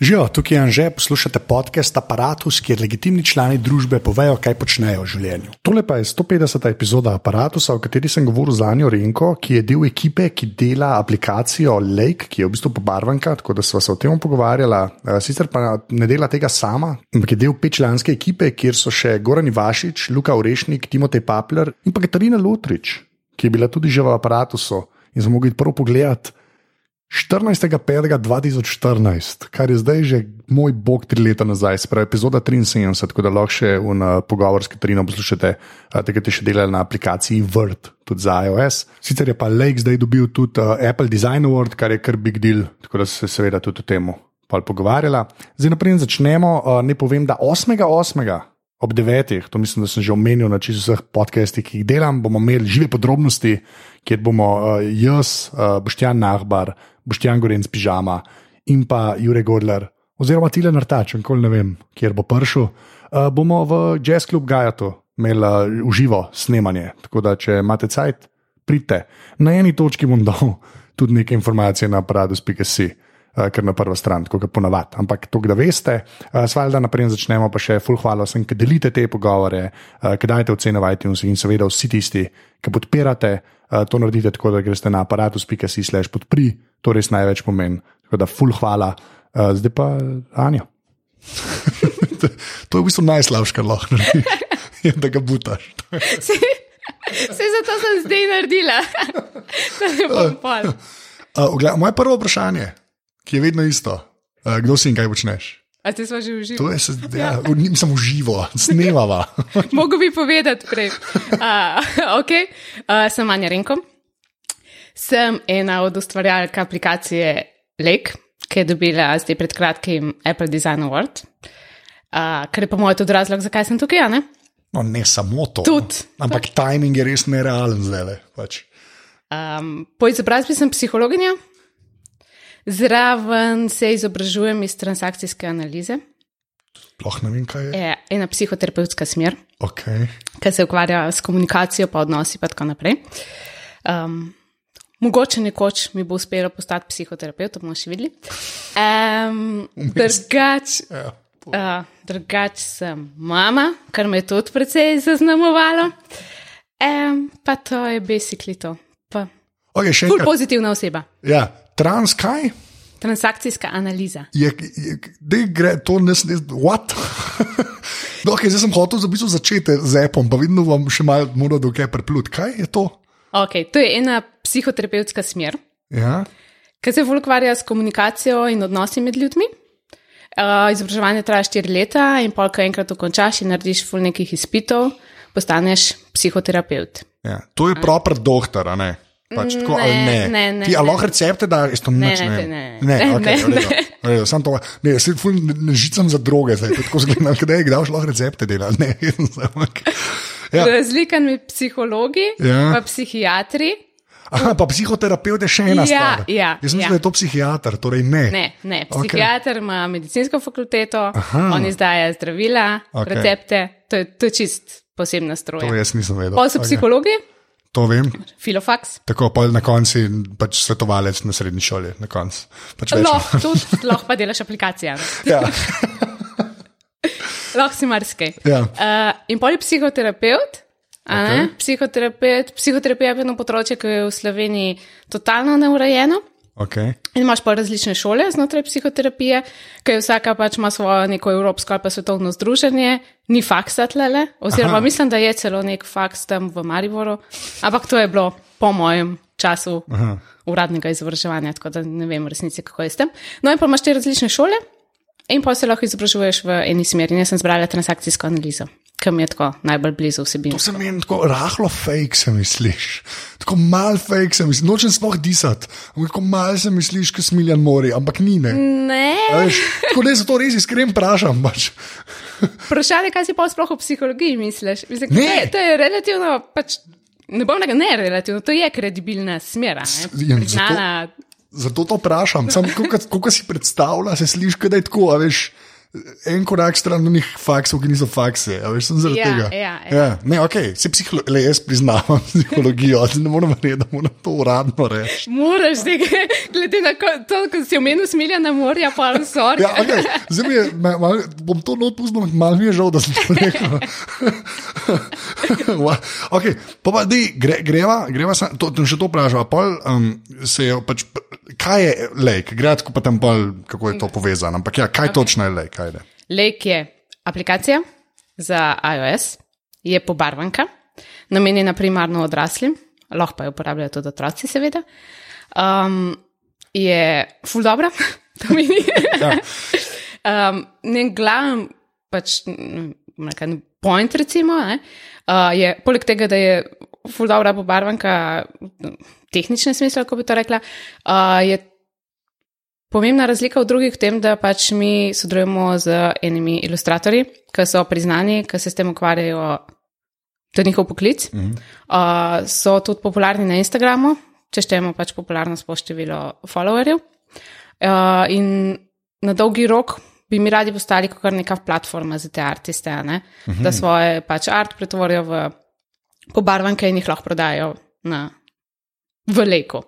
Živijo, tukaj je Anže, poslušate podcast Apparatus, kjer legitimni člani družbe povejo, kaj počnejo v življenju. Tole pa je 150. epizoda Apparatusa, o kateri sem govoril z Anjo Renko, ki je del ekipe, ki dela aplikacijo Lake, ki je v bistvu pobarvanka, tako da smo se o tem pogovarjali. Sicer pa ne dela tega sama, ampak je del petčlanske ekipe, kjer so še Goran Ivašič, Luka Urešnik, Timotej Papler in pa Katarina Lotrič, ki je bila tudi že v Apparatusu in smo mogli prvo pogledati. 14.5.2014, kar je zdaj že moj bog tri leta nazaj, spravi epizoda 73, tako da lahko še v pogovor s Katarino poslušate, tega ste še delali na aplikaciji Word, tudi za iOS. Sicer je pa Lake zdaj dobil tudi uh, Apple Design Award, kar je kar big deal, tako da se seveda tudi o tem pogovarjala. Zdaj naprej začnemo, uh, ne povem, da 8.8 ob devetih, to mislim, da sem že omenil na čisto vseh podcastih, ki jih delam, bomo imeli žive podrobnosti, kjer bomo uh, jaz, uh, Boštjan Nahbar, Boštjan Goren z pižama in pa Jurek Godler, oziroma Tile Nartač, nikoli ne vem, kjer bo prišel, uh, bomo v Jazz Club Gajatu imeli uh, uživo snemanje. Tako da, če imate cajt, pridite. Na eni točki bom dal tudi nekaj informacij na paradus.com. Eh, ker na prvo stran, kot ponavadi. Ampak to, da veste, uh, svaj da naprej začnemo, pa še full hvala vsem, ki delite te pogovore, uh, ki dajete ocene v iTunes in seveda vsi tisti, ki podpirate, uh, to naredite tako, da greste na aparatus.si slash podpri, to res največ pomeni. Tako da full hvala, uh, zdaj pa Anja. to je v bistvu najslabše, kar lahko narediš, da ga butaš. Vse zato sem zdaj naredila, da ne bom pol. Uh, moje prvo vprašanje je ki je vedno isto. Uh, kdo si in kaj počneš? A ti smo že uživali? To je ja, ja. nisem uživo, snemava. Mogoče bi povedati prej. Uh, okay. uh, sem Anja Renko. Sem ena od ustvarjalk aplikacije Lake, ki je dobila zdaj pred kratkim Apple Design Award. Uh, kar je pa moj tudi razlog, zakaj sem tukaj. Ne? No, ne samo to. Tud. Ampak timing je res nerealen zdaj. Pač. Um, po izobrazbi sem psihologinja, Zraven se izobražujem iz transakcijske analize. Sploh ne vem, kaj je. Je ena psihoterapevtska smer, okay. ki se ukvarja s komunikacijo, pa odnosi in tako naprej. Um, mogoče nekoč mi bo uspelo postati psihoterapeut, to bomo še videli. Um, drugač, uh, drugač sem mama, kar me je tudi precej zaznamovalo. Um, pa to je basically to. Pa, okay, pozitivna oseba. Ja, trans kaj? Transakcijska analiza. Je, je, gre to ne smeš, what? no, okay, zdaj sem hotel za bistvo začeti z Appom, pa vidno vam še malo mora do kaj preplut. Kaj je to? Okay, to je ena psihoterapevtska smer, ja? ki se ukvarja s komunikacijo in odnosi med ljudmi. Uh, izobraževanje traja štiri leta, in pol, ko enkrat dokončaš in narediš ful nekih izpitov, postaneš psihoterapeut. Ja, to je proper doktor, a ne? Pač tako, ne, ne. ne, ne. Ti lahko recepte, da je to noč. Ne, ne, ne. ne, okay, ne, ne. Sam to, ne, jaz ne žicam za droge, zdaj tako zgledam, kdaj je kdaj lahko recepte delati. Ne, ja. Razlika med psihologi ja. psihiatri. Aha, pa psihoterapeut je še ena ja, stvar. Ja, Jaz mislim, ja. da je to psihiater, torej ne. Ne, ne. psihiater okay. ima medicinsko fakulteto, Aha. on izdaja zdravila, okay. recepte, to je, to je čist posebna stroja. To jaz nisem vedel. Pa so okay. psihologi. To vem. Filofax. Tako pa na koncu pač svetovalec na srednji šoli. Pač no, tudi lahko pa delaš aplikacije. Ja. lahko si marsikaj. Ja. Uh, in poli psihoterapeut. Okay. Psihoterapeut, psihoterapija je eno področje, ki je v Sloveniji totalno neurejeno. Okay. In imaš pa različne šole znotraj psihoterapije, ki vsaka pač ima svojo neko evropsko ali pa svetovno združenje, ni faksa tlele, oziroma Aha. mislim, da je celo nek faks tam v Mariboru, ampak to je bilo po mojem času Aha. uradnega izobraževanja, tako da ne vem v resnici, kako je s tem. No in pa imaš te različne šole in pa se lahko izobražuješ v eni smeri. Jaz sem zbrala transakcijsko analizo kam je tako najbolj blizu vsebini. To se meni tako rahlo fake, se misliš. Tako mal fake, se misliš. Nočem sploh disati. Tako mal se misliš, kot smiljan mori, ampak ni ne. Ne. Veš, tako da zato res iskreno vprašam. Pač. Vprašanje, kaj si pa sploh v psihologiji misliš? Mislim, ne. Ne, to je relativno. Pač, Ne bom rekel, ne, relativno, to je kredibilna smer. Zato, zato to vprašam. Kako si predstavljaš, se slišiš, da je tako, veš en korak stran od njih faksov, ki niso fakse. Ja, veš, sem zaradi Ja, tega. ja, ja. ja. Ne, okay. se psiholo le, jaz priznavam psihologijo, zdaj ne morem verjeti, da moram to uradno reči. Moraš, zdaj, glede na to, ko si omenil smiljena morja, pa vsor. Ja, okay. Zdaj mi je, ma- mal, bom to not pustil, malo mi je žal, da sem to rekel. Okay. Pa pa, dej, gre, greva, greva sa, to, to, še to vprašava. Pol, um, se je pač, kaj je lek? Gre tako pa tam pol, kako je to povezano. Ampak ja, kaj okay. točno je lek? Ajde. Lake je aplikacija za iOS, je pobarvanka, namenjena primarno odraslim, lahko pa jo uporabljajo tudi otroci, seveda. Um, je full dobra, to meni. Ja. um, njen glavni pač, nekaj point, recimo, ne, uh, je poleg tega, da je full dobra pobarvanka, v tehničnem smislu, kako bi to rekla, uh, je Pomembna razlika od drugih v tem, da pač mi sodelujemo z enimi ilustratorji, ki so priznani, ki se s tem ukvarjajo, to je njihov poklic. Mm -hmm. uh, so tudi popularni na Instagramu, če štejemo pač popularnost po številu followerjev. Uh, in na dolgi rok bi mi radi postali kot neka platforma za te artiste, mm -hmm. da svoje pač art pretvorijo v pobarvanke in jih lahko prodajo na, v Leku.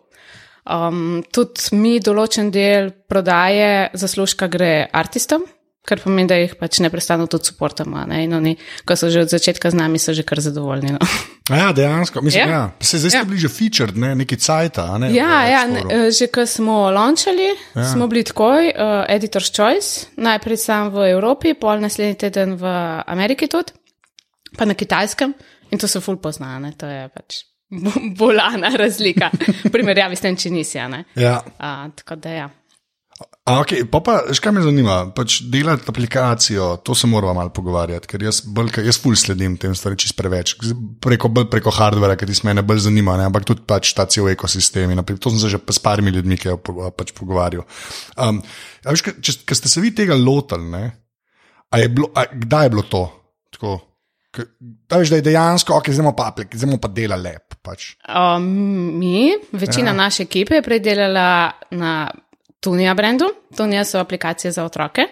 Um, tudi mi določen del prodaje zaslužka gre artistom, kar pomeni, da jih pač neprestano tudi suportamo. Ne? In oni, ko so že od začetka z nami, so že kar zadovoljni. No. Ja, dejansko. Mislim, Ja. ja. Se zdaj Ja. bili že featured, ne? neki cajt. Ne, Ja, ja ne, eh, že ko smo launčali, ja. smo bili takoj, uh, Editor's Choice, najprej sam v Evropi, pol naslednji teden v Ameriki tudi, pa na kitajskem in to se ful pozna, ne? to je pač bolana razlika, v primerjavi s tem, če nisi. a. Ja. Uh, tako da ja. A, okay, pa pa, veš, kaj me zanima, pač delati aplikacijo, to se moramo malo pogovarjati, ker jaz, bolj, jaz ful sledim tem stvarem čist preveč, preko, bolj preko hardvera, ker ti mene bolj zanima, ne? ampak tudi pač ta cel ekosistem. in. To sem se že s parimi ljudmi, ki jo pač pogovarjal. Um, a veš, ka- če, če ste se vi tega lotili, ne? a je bilo, a, kdaj je bilo to? Tako, K- a veš, da je dejansko, ok, zdaj pa, aplik- zdaj pa dela lep. Pač. Um, mi, večina ja. naše ekipe je predelala na Tunija brendu. Tunija so aplikacije za otroke.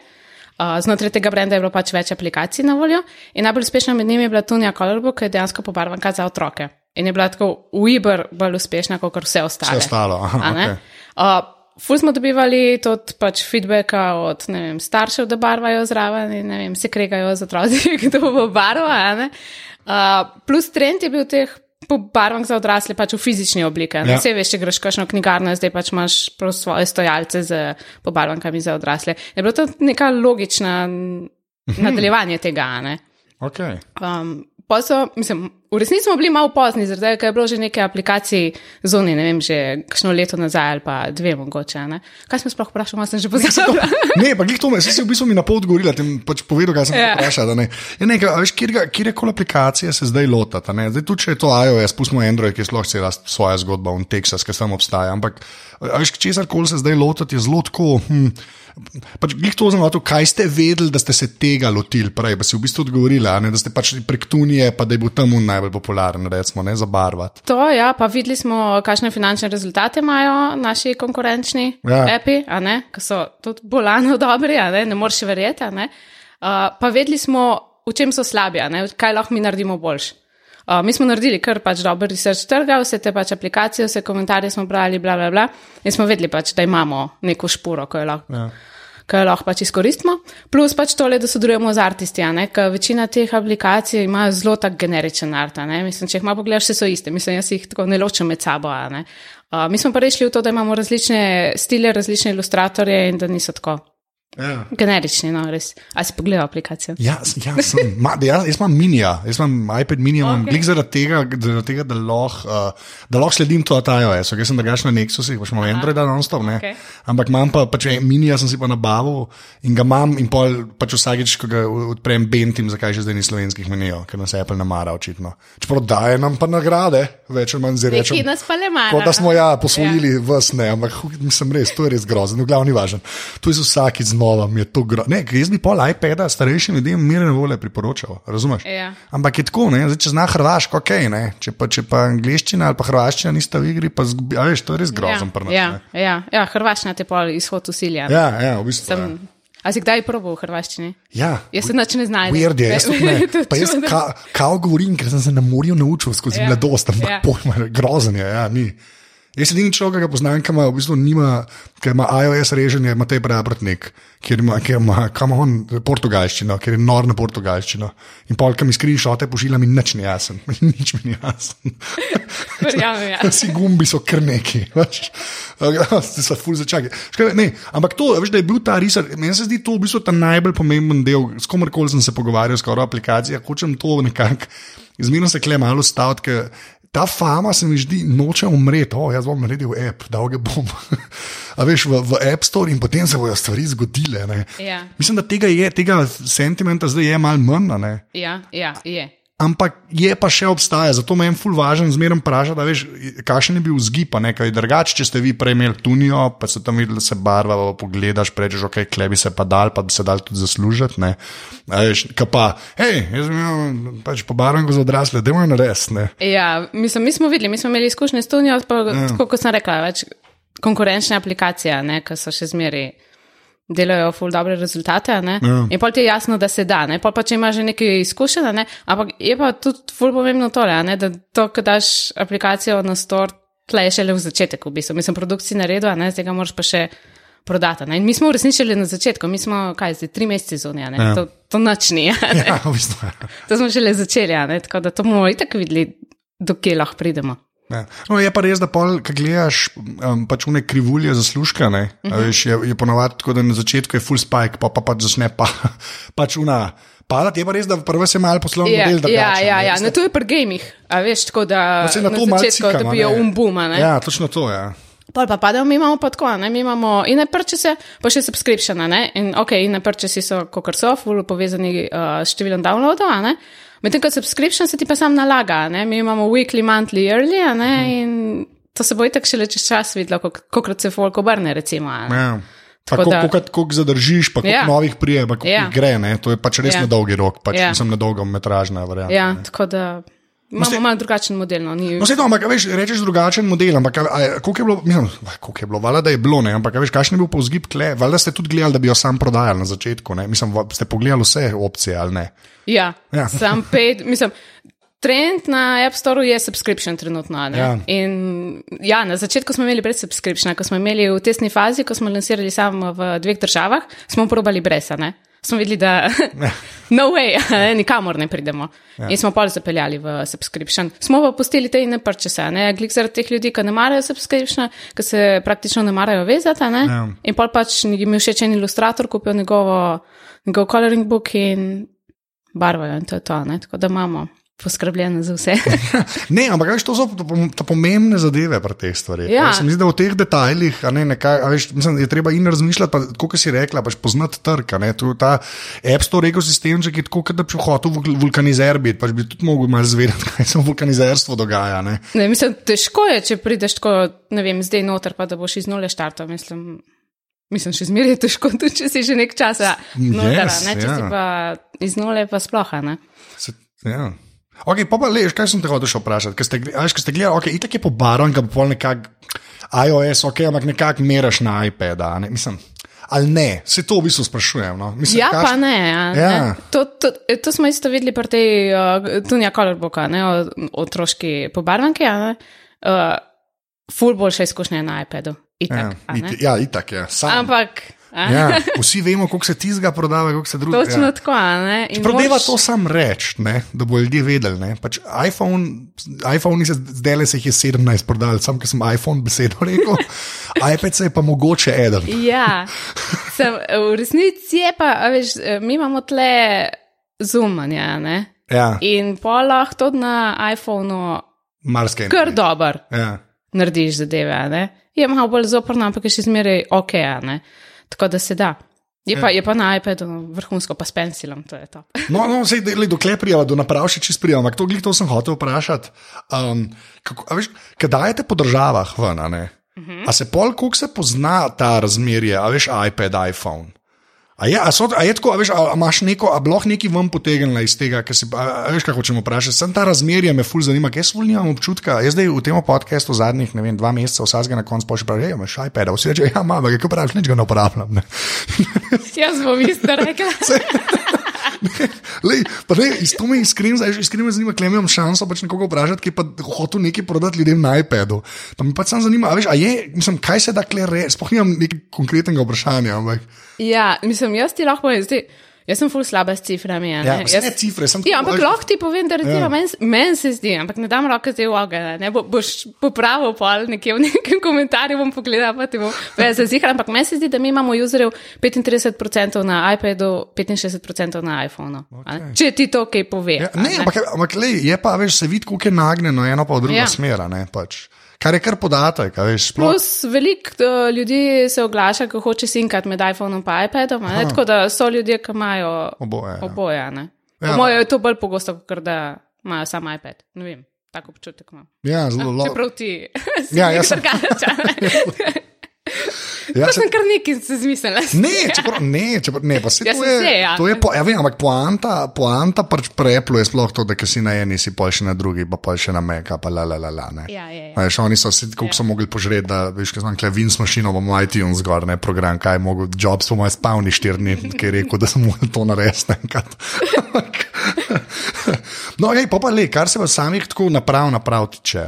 Uh, znotraj tega brenda je bilo pač več aplikacij na voljo in najbolj uspešna med njimi je bila Tunija Colorbook, ki je dejansko pobarvanka za otroke. In je bila tako uiber bolj uspešna kot vse ostale. Vse ostalo, aha, okej. Uh, Ful smo dobivali tudi pač feedbacka od vem, staršev, da barvajo zraven in vem, se kregajo z otroci, kdo bo barva. Uh, plus trend je bil teh barvank za odrasle pač v fizični obliki. Ja. Vse veš, če greš kakšno knjigarno, zdaj pač imaš svoje stojalce z pobarvankami za odrasle. Je bilo to neka logična nadaljevanje tega. a Ne? Okay. Um, pa so, mislim, v resnici smo bili malo pozni, zaradi tega, ker je bilo že nekaj aplikacij zunaj, ne vem, že kakšno leto nazaj ali pa dve mogoče. a Ne? Kaj smo sploh vprašali, malo sem že pozabila. Ne, pa glih to me, si v bistvu mi na pol odgovorila, tem pač povedal, kaj sem Ja. yeah. vprašal. ne. Ja, nekaj, a veš, kjer, kjer koli aplikacije se zdaj lotata. ne. Zdaj, tudi če je to iOS, pustimo Android, ki je sploh cela svoja zgodba, in Texas, ki tam obstaja. Ampak, veš, česar koli se zdaj lotati, je zelo tako. Hm, Pač, glih to zanima, kaj ste vedeli, da ste se tega lotili prej, pa si v bistvu odgovorili, ne, da ste pač prek Tunije, pa da je bil tam un najbolj popularen, recimo, ne za barvat. To, ja, pa videli smo, kakšne finančne rezultate imajo naši konkurenčni Ja. api, ki so tudi bolano dobri, ne, ne moreš verjeti. ne. Uh, pa vedeli smo, v čem so slabi, ne, kaj lahko mi naredimo boljš. Uh, mi smo naredili kar pač dober research trga, vse te pač aplikacije, vse komentarje smo brali, bla, bla, bla, in smo vedeli pač, da imamo neko špuro, ko jo lahko Ja. Ki lahko pač izkoristimo. Plus pač tole, da sodelujemo z artisti, ker večina teh aplikacij ima zelo tak generičen art. Mislim, če jih malo pogledaš, vse so iste, mislim, jaz jih tako ne ločem med sabo. Uh, mi smo pa rešili v to, da imamo različne stile, različne ilustratorje in da niso tako Ja. generični, no, res. A si pogledal aplikacijo? Ja, ja sem, ma, jaz, jaz imam minija, jaz imam iPad mini, imam okay. zaradi tega, zaradi tega da, lahko, uh, da lahko sledim to iOS, jaz sem drugačen na Nexusih, pač imam Android, non-stop, ne. Okej. Ampak imam pa, pač en minija sem si pa nabavil in ga imam in pol pač vsakeč, ko ga odprem, bentim, zakaj že zdaj ni slovenskih menijev, ker nas Apple namara očitno. Čeprav daje nam pa nagrade, več ali manj rečem. Neki nas pa le manj. Kot da smo ja posvojili ja. vas, ne, ampak mislim res, to je res grozno, glavni važen. To je za vsakič znova, mi je to grozno. Ne, jaz bi pol iPada starejšim ljudem mirne vole priporočal, razumeš? Ja. Ampak je tako, ne, zdaj če zna hrvaško, ok, ne, če pa, če pa angliščina ali pa hrvaščina nista v igri, pa zgubi, a veš, to je res grozen ja, prnat. ja, ja, ja, Hrvaščina te pol izhod usilja. ja, ja, v bistvu. Sem, ja. A si kdaj probal v hrvaščini? Ja, Jaz se nič ne znajdem. Weird je, jaz ne. Pa jaz ka, kao govorim, ker sem se na morju naučil skozi Ja, mladost, ampak ja. pojma, grozen je, ja, ni. Jaz edini človek, ki ga poznam, ki ima, v bistvu nima, ki ima iOS reženje, ima te prebrtnik, kjer ima, kjer ima, kam on, portugalščino, ker je nor na portugalščino. In pol, ki mi screenshote pošilja, mi nič ni jasen, nič mi ni jasen. Verjamem, ja. Vsi gumbi so kar neki. Ti so ful začaki. Škaj, ne, ampak to, veš, da je bil ta risar, meni se zdi to v bistvu ta najbolj pomemben del, s komerkoli sem se pogovarjal, skoraj o aplikaciji, hočem to nekako, izmerno se kle malo staviti, ker ta fama se mi zdi, noče umreti, o, jaz bom naredil app, dolge bom. A veš, v, v App Store in potem se bodo stvari zgodile. ne. Ja. Mislim, da tega, je, tega sentimenta zdaj je malo manj. a ne. Ja, ja, je. Ampak je pa še obstaja, zato me je ful važen zmeraj vprašati, da veš, kakšen je bil vzgib, a nekaj drugače, če ste vi prej imeli tunijo, pa se tam videli, da se barva, pa pogledaš, rečeš, ok, klebi se pa dal, pa bi se dal tudi zaslužiti, ne. A veš, ka pa, hej, jaz sem imel pač pobarvan za odrasle, da imajo res, ne. Ja, mislim, mi smo videli, mi smo imeli izkušnje s Tunijo, pa ja. tako kot sem rekla, več konkurenčne aplikacije, ne, ki so še zmeri. Delajo ful dobre rezultate, ne? Ja. in pol ti je jasno, da se da, ne? pol pa če imaš že nekaj izkušenj, ne? ampak je pa tudi ful pomembno tole, ne? da to, ko daš aplikacijo na store, tle je šele v začetek, v bistvu. Mislim, produkciji naredil, ne, zdaj ga moraš pa še prodati. a ne. In mi smo uresničili na začetku, mi smo, kaj zdaj, tri mesece zunaj? Ja. to, to nič ni? Ja, v bistvu. ja. to smo šele začeli, tako da to bomo itak videli, dokje lahko pridemo. Ja. No, je pa res, da pol, ko gledaš um, pač une krivulje zaslužka, ne, uh -huh. veš, je, je ponovadi tako, da na začetku je full spike, pa pa pač začne pa, pač una. Padati je pa res, da prvo se malo poslovno Ja, model ja, ja, ne, ja. veste. No, to je pri gamih, a veš, tako da No, saj na na to začetku dobijo umbuma. Ne? Ja, točno to je. Ja. Pol pa padejo, mi imamo pa tako, ne? mi imamo in purchase, pa še subscription, ne? in ok, in purchase so, kot so, full povezani uh, s številom downloadov, a ne. Medtem ko subscription se ti pa sam nalaga, ne? mi imamo weekly, monthly, yearly, a ne, Mhm. in to se bo itak šele čez čas videlo, koliko se folk obrne, recimo. a ne. Ja. Tako zadržiš, pa koliko Ja. ja. novih prije, pa koliko Ja. gre, ne? to je pač res Ja. ja. na dolgi rok, pač ja. sem na dolgo metražna varianta. Ja, ne. tako da imamo ste- malo drugačen model. No, ni, No, to, ampak veš, rečeš drugačen model, ampak koliko je bilo, mislim, koliko je bilo, valjda, da je bilo, ne, ampak veš, kakšen je bil povzgib kle, valjda ste tudi gledali, da bi jo sam prodajali na začetku, ne, mislim, ste pogledali vse opcije ali ne. Ja, Ja. sam pet, mislim. Trend na App Store je subscription trenutno. ne. Ja. In ja, na začetku smo imeli brez subscriptiona, ko smo imeli v testni fazi, ko smo lansirali samo v dveh državah, smo probali brez, ne. Smo videli, da no way, ne, nikamor ne pridemo. Ja. In smo pol zapeljali v subscription. Smo pa pustili te in ne prčese, ne, glik zaradi teh ljudi, ki ne marajo subscriptiona, ki se praktično ne marajo vezati, ne. Ja. In pol pač jim je všeč en ilustrator, kupijo njegovo, njegov coloring book in barvajo in to je to, ne? tako da imamo poskrbljeno za vse. Ne, ampak veš, to so to pomembne zadeve pri teh stvareh. Ja. Se mi zdi, da v teh detajlih, ne, nekaj, veš, mislim, je treba in razmišljati, kot si rekla, pač poznati trg. Ta App Store ekosistem, je tako, da bi hotel vul- vulkanizer biti, pač bi tudi mogel malo zvedeti, kaj se v vulkanizerstvu dogaja. Ne. Ne, mislim, težko je, če prideš tako, ne vem, zdaj noter, pa da boš iz nule štartal. Mislim, mislim še zmeraj je težko, tudi če si že nek čas noter, Yes, ne, če ja. si pa iz nule, pa sploh, ne. Se, ja. Okay, pa pa leš, kaj sem te hotel še vprašati? Ker ste, ste gledali, okay, itak je pobaran, ga pol nekako iOS, ok, ampak nekako meraš na iPad, ne, mislim. Ali ne, se to v bistvu sprašujem. No? Mislim, Ja, kaš- pa ne. Ja. ne. To, to, to smo isto videli pri tej uh, Tunja Colorbooka, ne, o- otroški pobarvanki. Uh, ful boljša izkušnja na iPadu. Itak, Ja, it, ja, itak je. Sam. Ampak. Ja, vsi vemo, koliko se tizga prodaja, koliko se drugega. Točno tako, a ne. In Prodeva moraš- to sam reči, da bo ljudje vedeli. Pač iPhone, iPhone se zdaj le se jih je 17 prodali, sam ker sem iPhone besedo rekel, iPad se je pa mogoče eden. Ja, sem, v resnici je pa, veš, mi imamo tle zoomanje, ne. Ja, In pa lahko tudi na iPhonu marsikaj. kar dober Ja. narediš zadeve. Je malo bolj zoprno, ampak je še zmeraj ok, ne. Tako da se da. Je pa, je pa na iPadu vrhunsko, pa s pensilom, to to. No, no sej, le, dokler prijava, do naprav še čist prijava, ampak to, glih, to sem hotel vprašati. Um, kako, veš, kaj dajete po državah ven, a ne? Uh -huh. A se pol, koliko se pozna ta razmerje, a veš, iPad, iPhone? A je, a so, a je tako, a veš, a, a imaš neko, a lahko neki vam potegnila iz tega, ker si, a, a veš, kaj hočemo vprašati. Sem ta razmerje me ful zanima, jaz ful nimam občutka. Jaz zdaj v tem podkastu zadnjih, ne vem, dva meseca vsakega na koncu pošljem, pravi, imaš iPad, vsi reče, ja, mama, kaj praviš, nič ga ne uporabljam. Ne. Jaz bom isto rekla. Lej, ne, iz to me iskreno, iskreno me zanima, klem imam šanso pač nekoga vprašati, ki pa hotel nekaj prodati ljudem na iPadu. Pa mi pač sam zanima, a veš, a je, mislim, kaj se da kle re, sploh nimam nekaj konkretnega vprašanja, ampak. Ja, mislim, jaz ti lahko povem, zdaj, jaz sem ful slaba s ciframi. Ja, ne. jaz, jaz, ne cifre, sem Ja, ampak lahko ti povem, da recimo Ja. ja. meni men se zdi, ampak ne dam roke zdaj v ogen, ne bo, boš popravil pol nekje v nekem komentarju, bom pogledal, pa ti bom več zazihal, ampak meni se zdi, da mi imamo userjev 35% na iPadu, 65% na iPhonu. Okay. Če ti to kaj pove. Ja, a ne, ampak, ampak lej, je pa, veš, se vidi, kako je nagnjeno eno pa v drugo ja. Ja. smer, ne, pač. Kar je kar podatek, veš, sploh. Plus, veliko uh, ljudi se oglaša, ko hoče sinkati med iPhonom in iPadom, tako da so ljudje, ki imajo Oboje, ja. oboje. Ja. Po mojem je to bolj pogosto, kot da imajo samo iPad. Ne vem, tako občutek imam. Ja, zelo lahko. Čeprav ti Ja, ja, jaz sem- drugačen. Ja, se- sem kar neki se zmislila. Ne, čeprav, ne, čeprav, ne, pa se Ja, to je. se, ja. To je po, ja, vem, ampak poanta, poanta pač preplo je sploh to, da si na eni, si pa še na drugi, pa pa še na meka, pa la la la la. Ne. Ja, ja, ja. Veš, oni so se, koliko so mogli požreti, da veš, kaj znam, klevin s mašino, bomo iTunes zgor, ne program, kaj je mogel, Jobs po mojem spavni štirni, ki je rekel, da sem mogel to narediti enkrat. No, ej, pa pa le, kar se pa samih tako naprav, naprav tiče.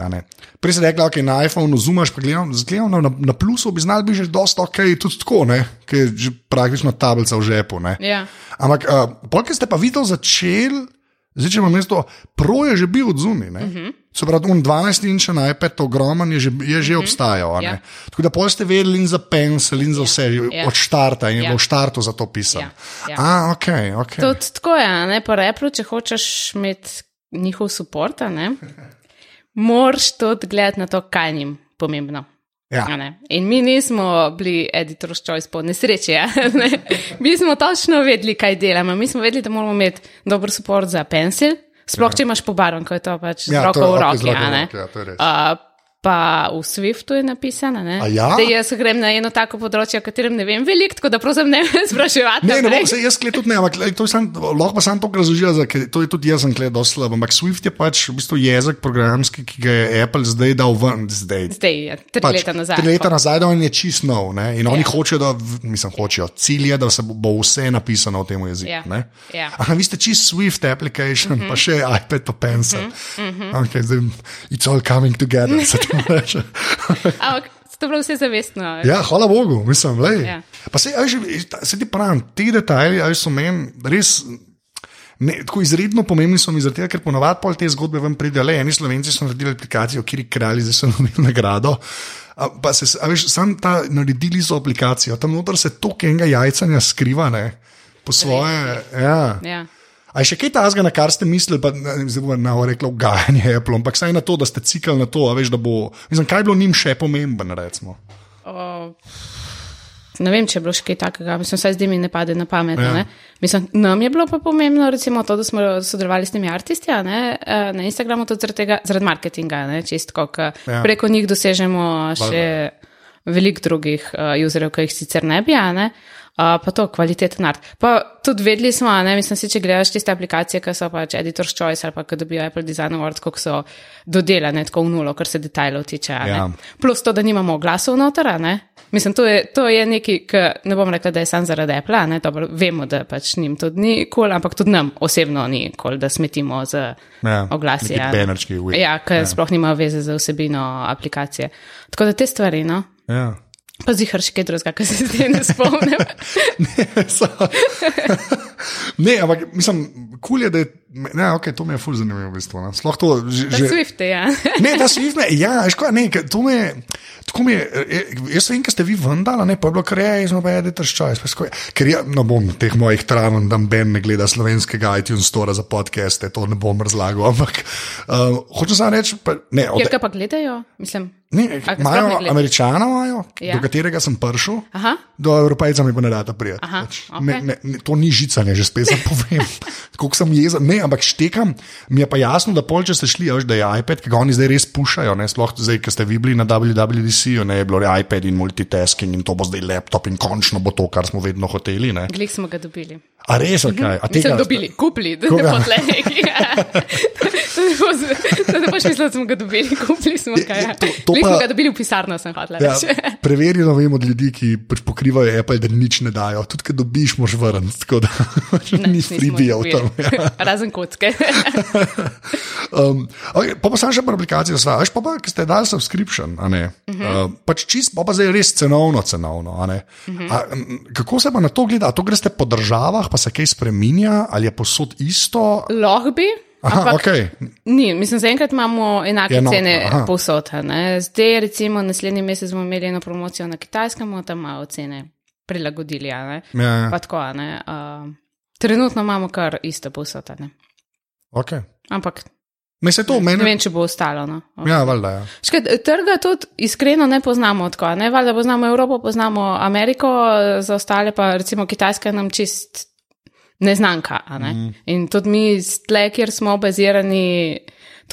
Prej si rekla, ok, na iPhonu zumaš, pa gledam, gledam na, na plusu, bi znal bi že dosta ok, tudi tako, ne, ker je že praktično tablica v žepu. Ne. Ja. Ampak, uh, polk ste pa videli začeli, zdaj če imam mesto, pro je že bil od zunaj. Uh -huh. Se pravi, un 12 inč na iPad, to ogromen je že, je že uh -huh. obstajal. Ja. Tako da pol ste vedeli in za pencil in za vse, Ja. od štarta in je Ja. bilo v štartu za to pisano. Ja. Ja. A, ok, ok. Tudi tako je, ne po replu, če hočeš imeti njihov ne, moraš tudi gledati na to, kaj jim pomembno. Ja. In mi nismo bili editor's choice po nesreči. Ja? ne. Mi smo točno vedeli, kaj delamo. Mi smo vedeli, da moramo imeti dober support za pencil, sploh če imaš pobarvan, ko je to pač z Ja, roko v ok, roki. ne. roki, ja. Uh, pa v Swiftu je napisano, ne? A ja? da jaz grem na eno tako področje, o katerem ne vem veliko, tako da prosim ne spraševati. Ne, ne bom se jaz kled tudi ne, ampak to je sam, lahko pa sam to razložil, ker to je tudi jaz sem kled dosti slab. Ampak Swift je pač v bistvu jezik programski, ki ga je Apple zdaj dal ven, zdaj. Zdaj je tri Pač, leta nazaj. Tri leta nazaj, da on je čist nov. Ne? In oni Ja. hočejo, da, mislim, hočejo, cilj je, da se bo, bo vse napisano v tem jeziku. Ja. ne. Ja. Aha, vi ste čist Swift application, uh -huh. pa še iPad, pa Pencil. Uh -huh. okay, zdaj, it's all coming together, reče. Ampak to je bilo vse zavestno. ja, hvala Bogu, mislim, lej. Ja. Pa se, se ti pravim, ti detajli, a veš, so meni res. Ne, tako izredno pomembni so mi zato, ker ponovadi pol te zgodbe vam pridejo. Le eni slovenci so naredili aplikacijo, kjer je kralj, zdaj so dobili nagrado. A, pa se, a veš, sam ta naredili so aplikacijo, tam noter se toliko enega jajcanja skriva, ne, po svoje. Ja. Ja. A je še kaj tazga, na kar ste mislili, pa ne, zdaj bo na reklo ugajanje Apple, ampak saj na to, da ste cikali na to, a veš, da bo, mislim, kaj je bilo njim še pomemben, recimo. O, ne vem, če je bilo še kaj takega, mislim, vsaj zdaj mi ne pade na pamet. Ja. Ja. Mislim, nam je bilo pa pomembno, recimo, to, da smo sodelovali s temi artisti ne, eh, na Instagramu, tudi zaradi, tega, zaradi marketinga, ne, čistko, ker Ja. preko njih dosežemo še veliko drugih uh, userjev, ki jih sicer ne bi, ne. Uh, pa to, kvaliteten art. Pa tudi vedeli smo, ne, mislim, si, če gledaš tiste aplikacije, ki so pač Editor's Choice ali pa ki dobijo Apple Design Awards, kako so dodelane tako v nulo, kar se detajlov tiče. Ja. Plus to, da nimamo glasov noter, a ne. Mislim, to je, to je nekaj, kar ne bom rekla, da je sam zaradi Apple, ne. Dobro, vemo, da pač njim to ni kul, cool, ampak tudi nam osebno ni kul, cool, da smetimo z Ja, oglasi. neki a ne. bannerčki, ui. Ja, ker ja. sploh nimajo veze z vsebino aplikacije. Tako da te stvari, no. Ja. Pa zihar še kaj drugega, kar se zdaj ne spomnim. So- ne, ampak mislim, kul je, da je. Ne, okay, to mi je ful zanimivo, v bistvu. no. Sploh to že. Že... že Swift, ja. Ne, ta Swift, ne, ja, kaj, ne, ker to me je. Tako mi je, eh, jaz vem, kaj ste vi vendali, ne, pa je bilo kar je, smo pa choice. pa skoj- Ker ja, ne bom teh mojih traven, da Ben ne gleda slovenskega iTunes Store za podcaste, to ne bom razlagal, ampak uh, hočem samo reči, pa, ne, od, Kjer ga pa gledajo, mislim. Ne, imajo ne američana, imajo, Ja. do katerega sem prišel. Aha. Do Evropejca mi pa ne da ta prijeti. Aha, Pač, okej. ne, ne, ne, to ni žicanje, že spet sem povem. Kako sem jezen, ne, ampak štekam. Mi je pa jasno, da pol, če ste šli, veš, da je iPad, ki ga oni zdaj res pušajo, ne, sploh zdaj, ki ste vi bili na WWDC, ne, je bilo je iPad in multitasking in to bo zdaj laptop in končno bo to, kar smo vedno hoteli. Ne. Glik smo ga dobili. A res, ok. A Mislim, tega, dobili, kupili, da ne Koga? bo tle neki. To ne bo z- to ne boš mislil, da smo ga dobili, kupili smo ga. ja. pa- smo ga dobili v pisarno, sem hotel Ja, preverjeno vem od ljudi, ki pač pokrivajo Apple, da nič ne dajo. Tudi, ko dobiš, moš vrniti. Tako da ni Nič nismo freebija v tem. Ja. Razen kocke. Um, okay, pa pa sem še pa aplikacijo sva, veš pa, pa ki ste dali subscription, a ne. Uh Mhm. -huh. uh, pač čist, pa pa zdaj res cenovno, cenovno, a ne. Uh Mhm. -huh. a, kako se pa na to gleda? A to greste po državah, pa se kaj spreminja, ali je posod isto? Lahko bi. Aha, ampak ok. Ni, mislim, zaenkrat imamo enake Enotno, cene aha. povsod. ne. Zdaj, recimo, naslednji mesec bomo imeli eno promocijo na kitajskem, tam malo cene prilagodili. ne. Ja, ja. Pa tako, ne. Uh, trenutno imamo kar isto povsod. ne. Okay. Ampak Ne, se to ne meni. vem, če bo ostalo. No. Ja, valjda, ja. Škaj, trga tudi iskreno ne poznamo. Ne? Valjda poznamo Evropo, poznamo Ameriko, za ostale pa recimo Kitajska nam čist neznanka. Ne? Mm. In tudi mi, tle, kjer smo bazirani,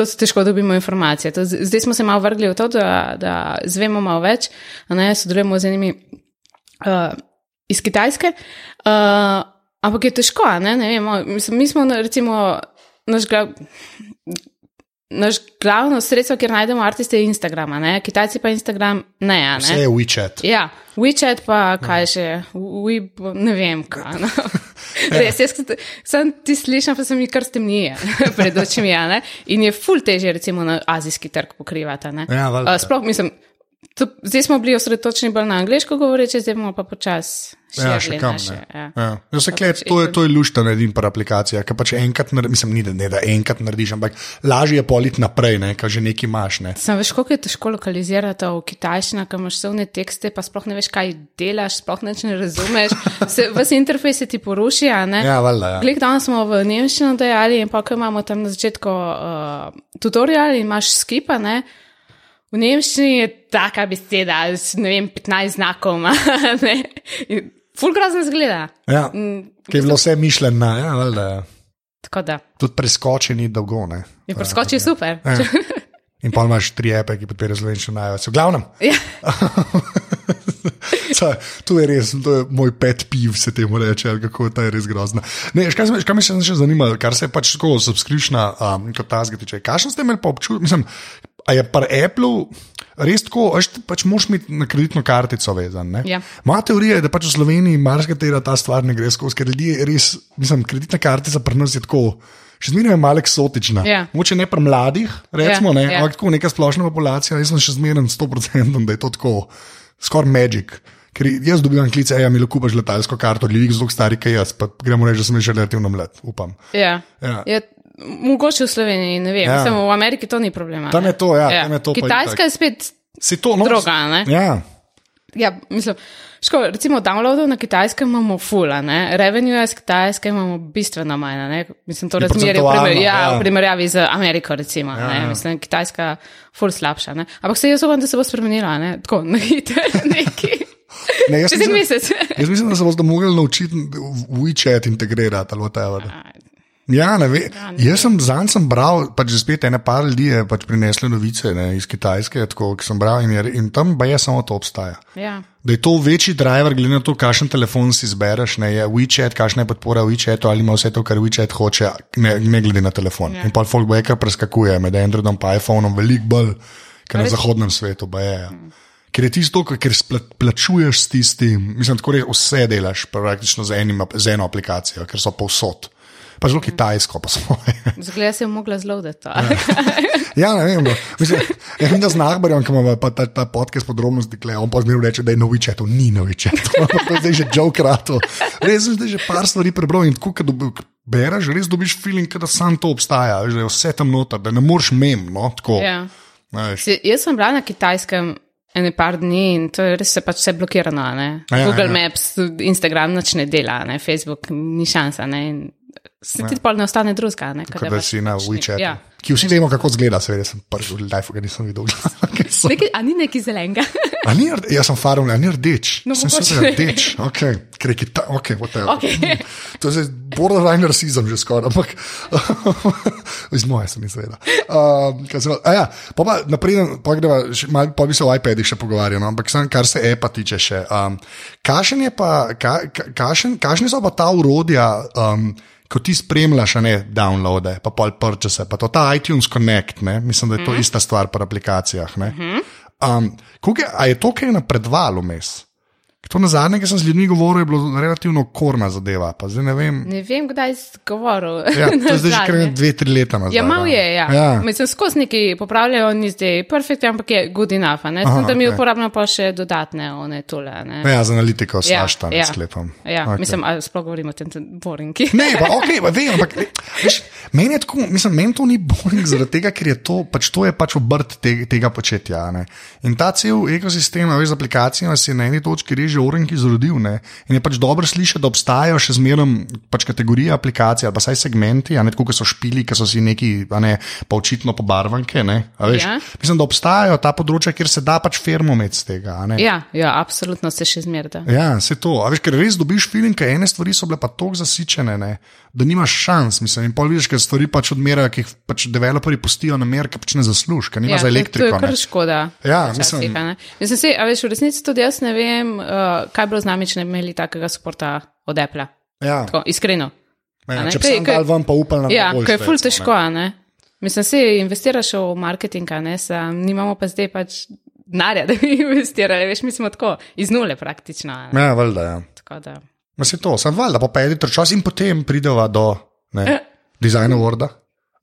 se težko dobimo informacije. To, z- zdaj smo se malo vrgli v to, da, da zvemo malo več, ne sodelujemo z enimi uh, iz Kitajske. Uh, ampak je težko, ne, ne vemo. Mislim, mi smo recimo naš glav. Naš glavno sredstvo, kjer najdemo artiste, je Instagram, ne? Kitajci pa Instagram ne. a Vse ne? je WeChat. Ja, WeChat pa kaj še, Weeb, ne vem kaj. No. Res, jaz sem ti slišal, pa se mi kar stemnije pred očmi, a ne? In je ful teže, recimo, na azijski trg pokrivati, ne? Ja. Uh, sploh mislim, to, zdaj smo bili osredotočeni bolj na angliško govoreče, zdaj bomo pa počasi Ja, še kam. naše. Ja. Ja. Ja, se klet, to je, to je lušta naredim par aplikacijah, ker pač enkrat narediš, mislim, ni da, ne, da enkrat narediš, ampak lažje je politi naprej, ne, ker že nekaj imaš. Ne. Sam veš, koliko je težko lokalizirati v kitajščini, kam imaš vse te tekste, pa sploh ne veš, kaj delaš, sploh nič ne razumeš. Se, ves interfejs se ti poruši, a ne? Ja, valjda. Ja. Glede danes smo v Nemčiji dejali, in pa ko imamo tam na začetku uh, tutorial in imaš skipa, ne. V Nemčiji je taka beseda, ne vem, 15 znakov, ima, ne. In Ful grozno zgleda. Ja, Mm, ki je bilo vse mišljeno, ja, valjda. Ja. Tako da. Tudi preskoči ni dolgo. Ne. Je preskočil super. Ja. In pa imaš tri epe, ki podpirajo slovenščino največ. V glavnem, Ja. To je res, to je moj pet piv, se temu reče, kako ta je res grozna. Ne, kaj, se me- kaj me še zanima, kar se je pač tako subskripšna, um, kot ta zgati. Kakšen ste imeli pa občutek, mislim, a je pri Apple res tako, veš, pač moš imeti na kreditno kartico vezan. ne? Ja. Moja teorija je, da pač v Sloveniji marsikatera ta stvar ne gre skozi, ker ljudje res, mislim, kreditna kartica pri nas je tako. Še zmeraj je malo eksotična. Ja. Moče ne pri mladih, recimo, Ja, ne, ja. ampak tako neka splošna populacija. Jaz sem še zmeraj 100%, da je to tako, skoraj magic. Ker jaz dobivam klice, ja, mi lahko kupaš letalsko karto, ljudi zelo stari, kot jaz, pa gremo reči, da sem že relativno mlad, upam. Ja. Ja. Ja, mogoče v Sloveniji, ne vem. Ja. Ja. V Ameriki to ni problema. Tam ne. je to, ja, tam je to Kitajska je spet. Si to, no, Droga, ne? Ja, Ja, mislim, ško, recimo, downloadov na kitajskem imamo fula, ne? revenue iz kitajske imamo bistveno manj. Ne? Mislim, to Je razmerje v, primer, ja, ja. v primerjavi z Ameriko, recimo. Ja, Ja, ja. Mislim, kitajska ful slabša. Ne? Ampak se jaz upam, da se bo spremenila, ne? tako na hitro, neki. ne, jaz, mislim, jaz mislim, da se boste mogli naučiti WeChat integrirati ali whatever. Ja, ne vem. Jaz sem zanj sem bral, pač spet ene par ljudi je pač prineslo novice ne, iz Kitajske, tako, ki sem bral in, je, in tam pa je samo to obstaja. Ja. Da je to večji driver, glede na to, kakšen telefon si izbereš, ne je WeChat, kakšna je podpora WeChatu ali ima vse to, kar WeChat hoče, ne, ne glede na telefon. Ja. In pa folk bo kar preskakuje med Androidom in iPhonom, veliko bolj, kot na zahodnem svetu. Je, ja. Ker je tisto, ker plačuješ s tistim, mislim, tako reči, vse delaš praktično z, enim, z eno aplikacijo, ker so povsod. Pa zelo kitajsko, pa svoje. Zgleda se je mogla zloditi. Ja, ne vem. no. Mislim, jaz vem, da z Nahbarjem, ki ima pa ta, ta podcast podrobnosti, kle, on pa zmeraj reče, da je noviče, to ni noviče. To je zdaj že joke rato. Res sem zdaj že par stvari prebral in tako, kad bereš, res dobiš feeling, da sam to obstaja, veš, da je vse tam noter, da ne moreš mem. No, tako, ja. Se, jaz sem bila na kitajskem ene par dni in to je res se pač vse blokirano. ne. A ja, Google ja. Maps, Instagram nič ne dela, ne. Facebook ni šansa. Ne. In se ti pa ne ostane drugega. Ne, Kot da si na WeChatu. Ja. Ki vsi vemo, kako zgleda, seveda sem prvi v life, ga nisem videl. So- Nekaj, a ni neki zelenga? A ni, jaz sem farm, a ni rdeč. No, sem se rdeč, ok, ker je kita, ok, whatever. Okej. To je borderline rasizem že skoraj, ampak iz moje sem izvedel. Um, kaj sem- a ja, pa pa naprej, pa, greva, še malo, pa bi se o iPadih še pogovarjal, no, ampak sam, kar se e-pa tiče še. Um, kašen je pa, ka, ka, kašen, kašni so pa ta urodja, um, ko ti spremljaš, ne downloade, pa pol purchase, pa to ta iTunes Connect, ne? mislim, da je to mm. ista stvar pri aplikacijah. Ne? Um, koliko je, a je to kaj napredovalo vmes? To na zadnje, ki sem z ljudmi govoril, je bilo relativno korna zadeva. Zdaj ne vem. Ne vem, kdaj si govoril. Ja, to je zdaj že kar dve, tri leta nazaj. Ja, malo je, ja. ja. Mislim, skozi neki popravljajo, ni zdaj perfekt, ampak je good enough. Ne? Aha, Aha, da mi okej. uporabljamo pa še dodatne one tole. Ne? Ja, z analitiko Ja, ja. sklepam. Ja, Okej. okay. mislim, a sploh govorimo o tem tem boringi. Ne, pa, okay, pa vem, ampak veš, meni je tako, mislim, meni to ni boring, zaradi tega, ker je to pač, to je pač obrt te, tega početja. Ne. In ta cel ekosistem, veš, z aplikacijami se je na eni točki reže orenk izrodil. Ne. In je pač dobro slišati, da obstajajo še zmeraj pač kategorije aplikacij ali pa saj segmenti, ne tako, kot so špili, ki so si neki, ne pa očitno pobarvanke. Ne. Ja. Mislim, da obstajajo ta področja, kjer se da pač fermo med z tega. Ja, ja, absolutno se še zmerda. Ja, se to. A veš, ker res dobiš feeling, ker ene stvari so bile pa tako zasičene, ne, da nimaš šans. Mislim, in pol vidiš, ker stvari pač odmerajo, ki jih pač developerji pustijo na mer, ker pač ne zaslužiš, ker nima Ja, za to- To elektriko. je kar ne. škoda. Ja, mislim- ne. Mislim, se, a veš, v resnici tudi jaz ne vem, uh, kaj bi bilo z nami, če ne bi imeli takega suporta od Apple. Ja, Tako, iskreno. ja, ne, če bi dal ven, pa upal na Ja, najboljše, ker je ful recimo, ne. težko, a ne. Mislim, se investiraš v marketing, ne, sam, nimamo pa zdaj pač denarja, da bi investirali, veš, mi smo tako iz nule praktično. Ne. Ja, valjda, ja. Tako da. Ma se to, sem valjda, pa pedi čas in potem prideva do ne, dizajna Worda.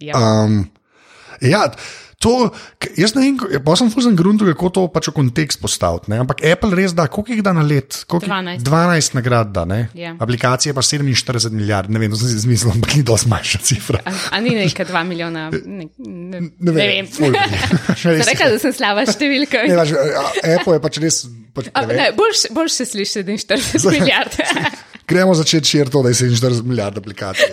Ja. Um, ja, to, jaz ne vem, ko- pa sem fuzen gruntu, kako to pač v kontekst postaviti. ne, Ampak Apple res da, koliko jih da na let? Koliko jih- 12. 12 nagrad da, ne? Ja. Aplikacije pa 47 milijard, ne vem, to sem si izmislil, ampak ni dosti manjša cifra. A, a ni nekaj dva milijona? Ne, ne, Ne vem, bi. Sem Res je. rekla, da sem slaba številka. Ne, pač, a- Apple je pač res. Pač A, preveč. ne, bolj, bolj se sliši 47 milijard. Gremo začeti širiti to, da je 47 milijard aplikacij.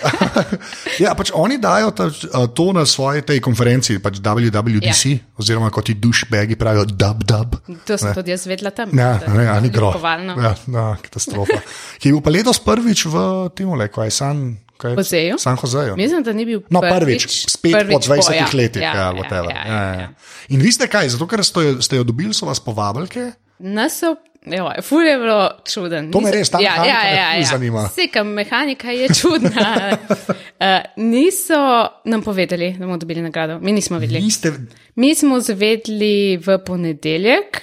ja, pač oni dajo ta, to na svoji tej konferenci, pač WWDC, ja. oziroma kot ti dušbegi pravijo, dub dub. To sem tudi jaz vedela tam. Ja, da- ne, a ni grob. Ja, ja, katastrofa. Ki je bil pa letos prvič v Timole, ko je San, Joseju? San Joseju. Mislim, da ni bil No, prvič, prvič, spet prvič po 20 ja, letih, ja, ja, ja, whatever. ja, Ja, ja, ja, ja. In vi ste kaj, zato ker ste jo, ste jo dobili, so vas povabili? Nas so, evo, ful je bilo čuden. To me res, ta mehanika me ful zanima. Vseka mehanika je čudna. uh, niso nam povedali, da bomo dobili nagrado. Mi nismo vedeli. Niste, Mi smo zvedli v ponedeljek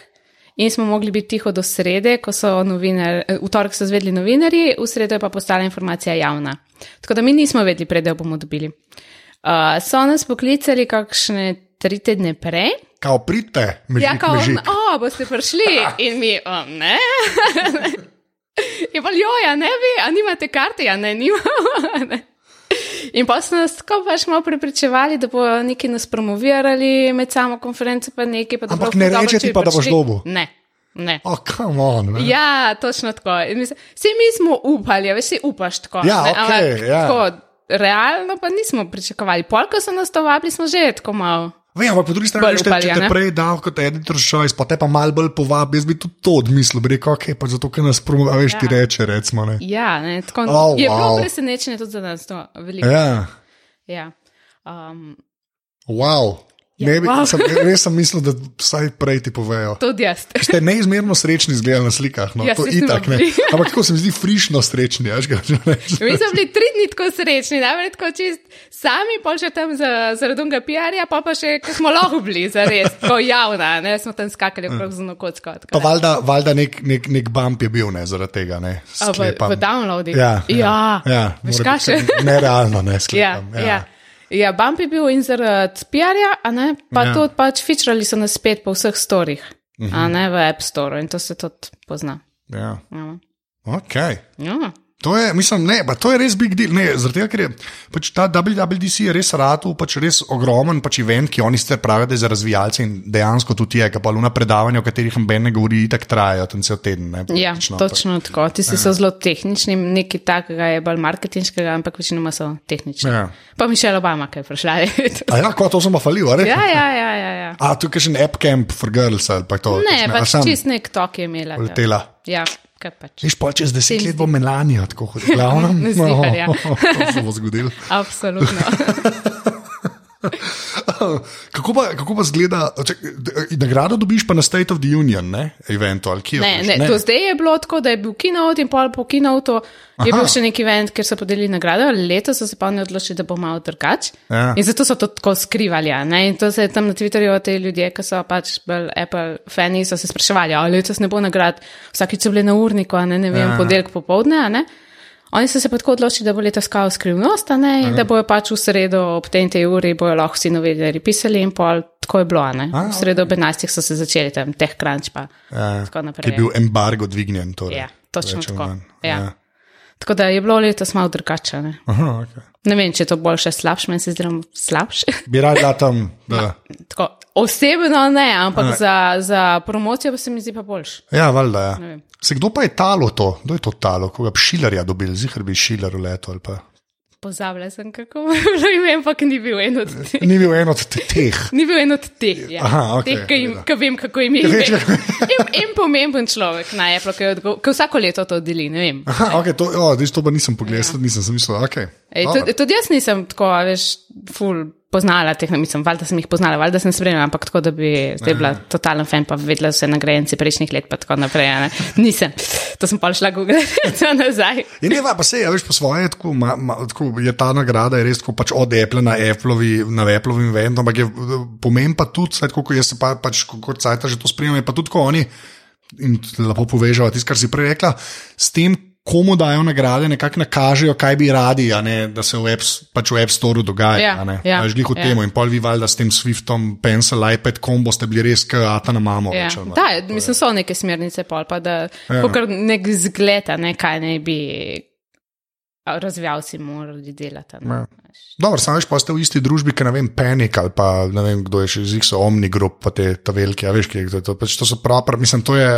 in smo mogli biti tiho do srede, ko so novinarji, v torek so zvedli novinarji, v sredo je pa postala informacija javna. Tako da mi nismo vedeli, prej, da jo bomo dobili. Uh, so nas poklicali kakšne tri tedne prej. Kao pridite, mežik, Ja, kao, mežik. o, boste prišli in mi, o, ne. Je pa jo, ja, ne bi, a nimate karte, ja, ne, nimamo. Ne. In pa so nas tako pač malo prepričevali, da bodo nekaj nas promovirali med samo konferenco, pa nekaj. Pa Ampak ne ful dobro, reče če ti bi pa, da boš prišli. dobil. Ne, ne. Oh, on. ne. Ja, točno tako. Vsi mi smo upali, veš, si upaš tako. Ja, ne, okej, ampak ja. tako, realno pa nismo pričakovali. Polk, so nas to vabili, smo že tako malo. Vem, ampak po drugi strani, Bolj veš, te- upali, če te ne? prej dal kot editor choice, pa te pa mal bolj povabi, jaz bi tudi to odmislil, bi rekel, ok, pa zato, ker nas promovira, veš, ti Ja. reče, recimo. Ne. Ja, ne, tako Oh, je bilo wow. presenečenje tudi za nas. To, veliko. Ja, Ja. Um, wow. Ja, Ne bi, wow. sem, res sem mislil, da vsaj prej ti povejo. tudi jaz. Ste neizmerno srečni izgledali na slikah, no, Ja, to itak ne. Ampak tako se mi zdi frišno srečni, veš, kaj že rečeš. Mi smo bili tri dni tako srečni, najprej tako čist sami, pol še tam za, zaradi unga PR-ja, pa pa še, ko smo lahko bili, zares, tako javna, ne, smo tam skakali okrog z nokocko. Pa valjda, valjda nek, nek, nek bump je bil ne, zaradi tega, ne, A, v, sklepam. v downloadi. Ja, ja. ja, Veš, mora kaj še? Nerealno, ne, Ja, sklepam. ja. Ja, bump je bil in zaradi PR-ja, a ne, pa Ja. tudi pač featurali so nas spet po vseh storih, uh -huh. a ne v App Store in to se tudi pozna. ja. Ja. Ok. Ja. To je, mislim, ne, to je res big deal. Ne, zaradi tega, ker je pač ta WWDC res ratu, pač res ogromen pač event, ki oni sicer pravijo, da je za razvijalce in dejansko tudi je, pa luna predavanja, o katerih Ben ne govori, tako trajajo tam cel teden. Ne, Ja, praktično. točno tako. Ti si so zelo tehnični, nekaj takega je bolj marketinškega, ampak večinoma so tehnični. Ja. Pa Mišel Obama, ki je prišla. Ja, ko to sem pa falil, ali? ja, ja, ja, ja, ja. A tukaj še en app camp for girls ali pa to? Ne, pač čist nek tok je imela. ja. Letela. Ja, kaj pač. Viš, pa čez deset let bo Melania tako hodila. Glavnem, Ne ziher, ja. to se bo zgodilo. Absolutno. Kako pa, kako pa zgleda, čak, nagrado dobiš pa na State of the Union, ne? Event, ali kje? Ne, ne, do zdaj je bilo tako, da je bil keynote in pol po keynote je Aha. bil še neki event, kjer so podelili nagrado, letos so se pa oni odločili, da bo malo drugače. Ja. In zato so to tako skrivali. a Ne? In to se je tam na Twitterju te ljudje, ki so pač bolj Apple fani, so se spraševali, ali letos ne bo nagrad, vsakič so bili na urniku, ne, ne vem, Ja. podelek popovdne. ne. Oni so se pa tako odločili, da bo letos kao skrivnost, ne, in da bojo pač v sredo ob tej tej uri bojo lahko vsi novinarji pisali in pol tako je bilo, a ne. A, V sredo ob 11 so se začeli tam, teh kranč pa. Ja, Tako naprej. je bil embargo dvignjen. Torej, Ja, točno ali tako. manj. Ja. Tako da je bilo letos malo drugače. Ne? Aha, okay. ne vem, če je to boljše, slabše, meni se zdi, slabše. Bi rad bila tam, da. Tako, osebno ne, ampak za, za promocijo pa se mi zdi pa boljše. Ja, valjda. Ja. Se kdo pa je talo to? Kdo je to talo? Koga bi šilarja dobil, zihar bi šilar v leto ali pa. Pozabila sem, kako je bilo ime, ampak ni bil en od teh. Ni bil en od te- teh. Ni bil en od teh, ja. Aha, okej, teh ki, jim, ki vem, kako jim je ime. In, in pomemben človek na Apple, ki, odgo- ki vsako leto to deli. Ne. Aha, okay, to, oh, to pa nisem pogledal, ja. nisem sem mislil. Okay. Ej, tudi, tudi jaz nisem tako, veš, ful poznala teh, ne mislim, valjda sem jih poznala, valjda sem spremljala, ampak tako, da bi zdaj bila totalen fan, pa vedela vse nagrajenci prejšnjih let, pa tako naprej. Ne? Nisem. To sem pa šla googlati nazaj. In ne, pa se, ja, veš, po svoje, tako, ma, ma, tako je ta nagrada je res tako pač od Apple na Appleovi, na Appleovi event, ampak je pomen pa tudi, saj, tako, jaz se pa, pač kot sajta že to spremljam, je pa tudi, ko oni in lepo povežejo tisto, kar si prej rekla, s tem, komu dajo nagrade, nekako nakažejo, kaj bi radi, ne, da se v App, pač v App Store dogaja. Ja, ne. ja, A veš, glih v ja. temu in pol vi valjda s tem Swiftom, Pencil, iPad, kombo ste bili res, kot ata na mamo. Ja. ali manj. Da, mislim, so neke smernice, pol, pa da Ja. ja. nek zgled, a ne kaj naj bi a, razvijalci morali delati. ne. Ja. Dobro, sam veš, pa ste v isti družbi, kot ne vem, Panic ali pa ne vem, kdo je še iz X, Omni Group, pa te ta velike, a veš, ki je to, pač to so proper, mislim, to je,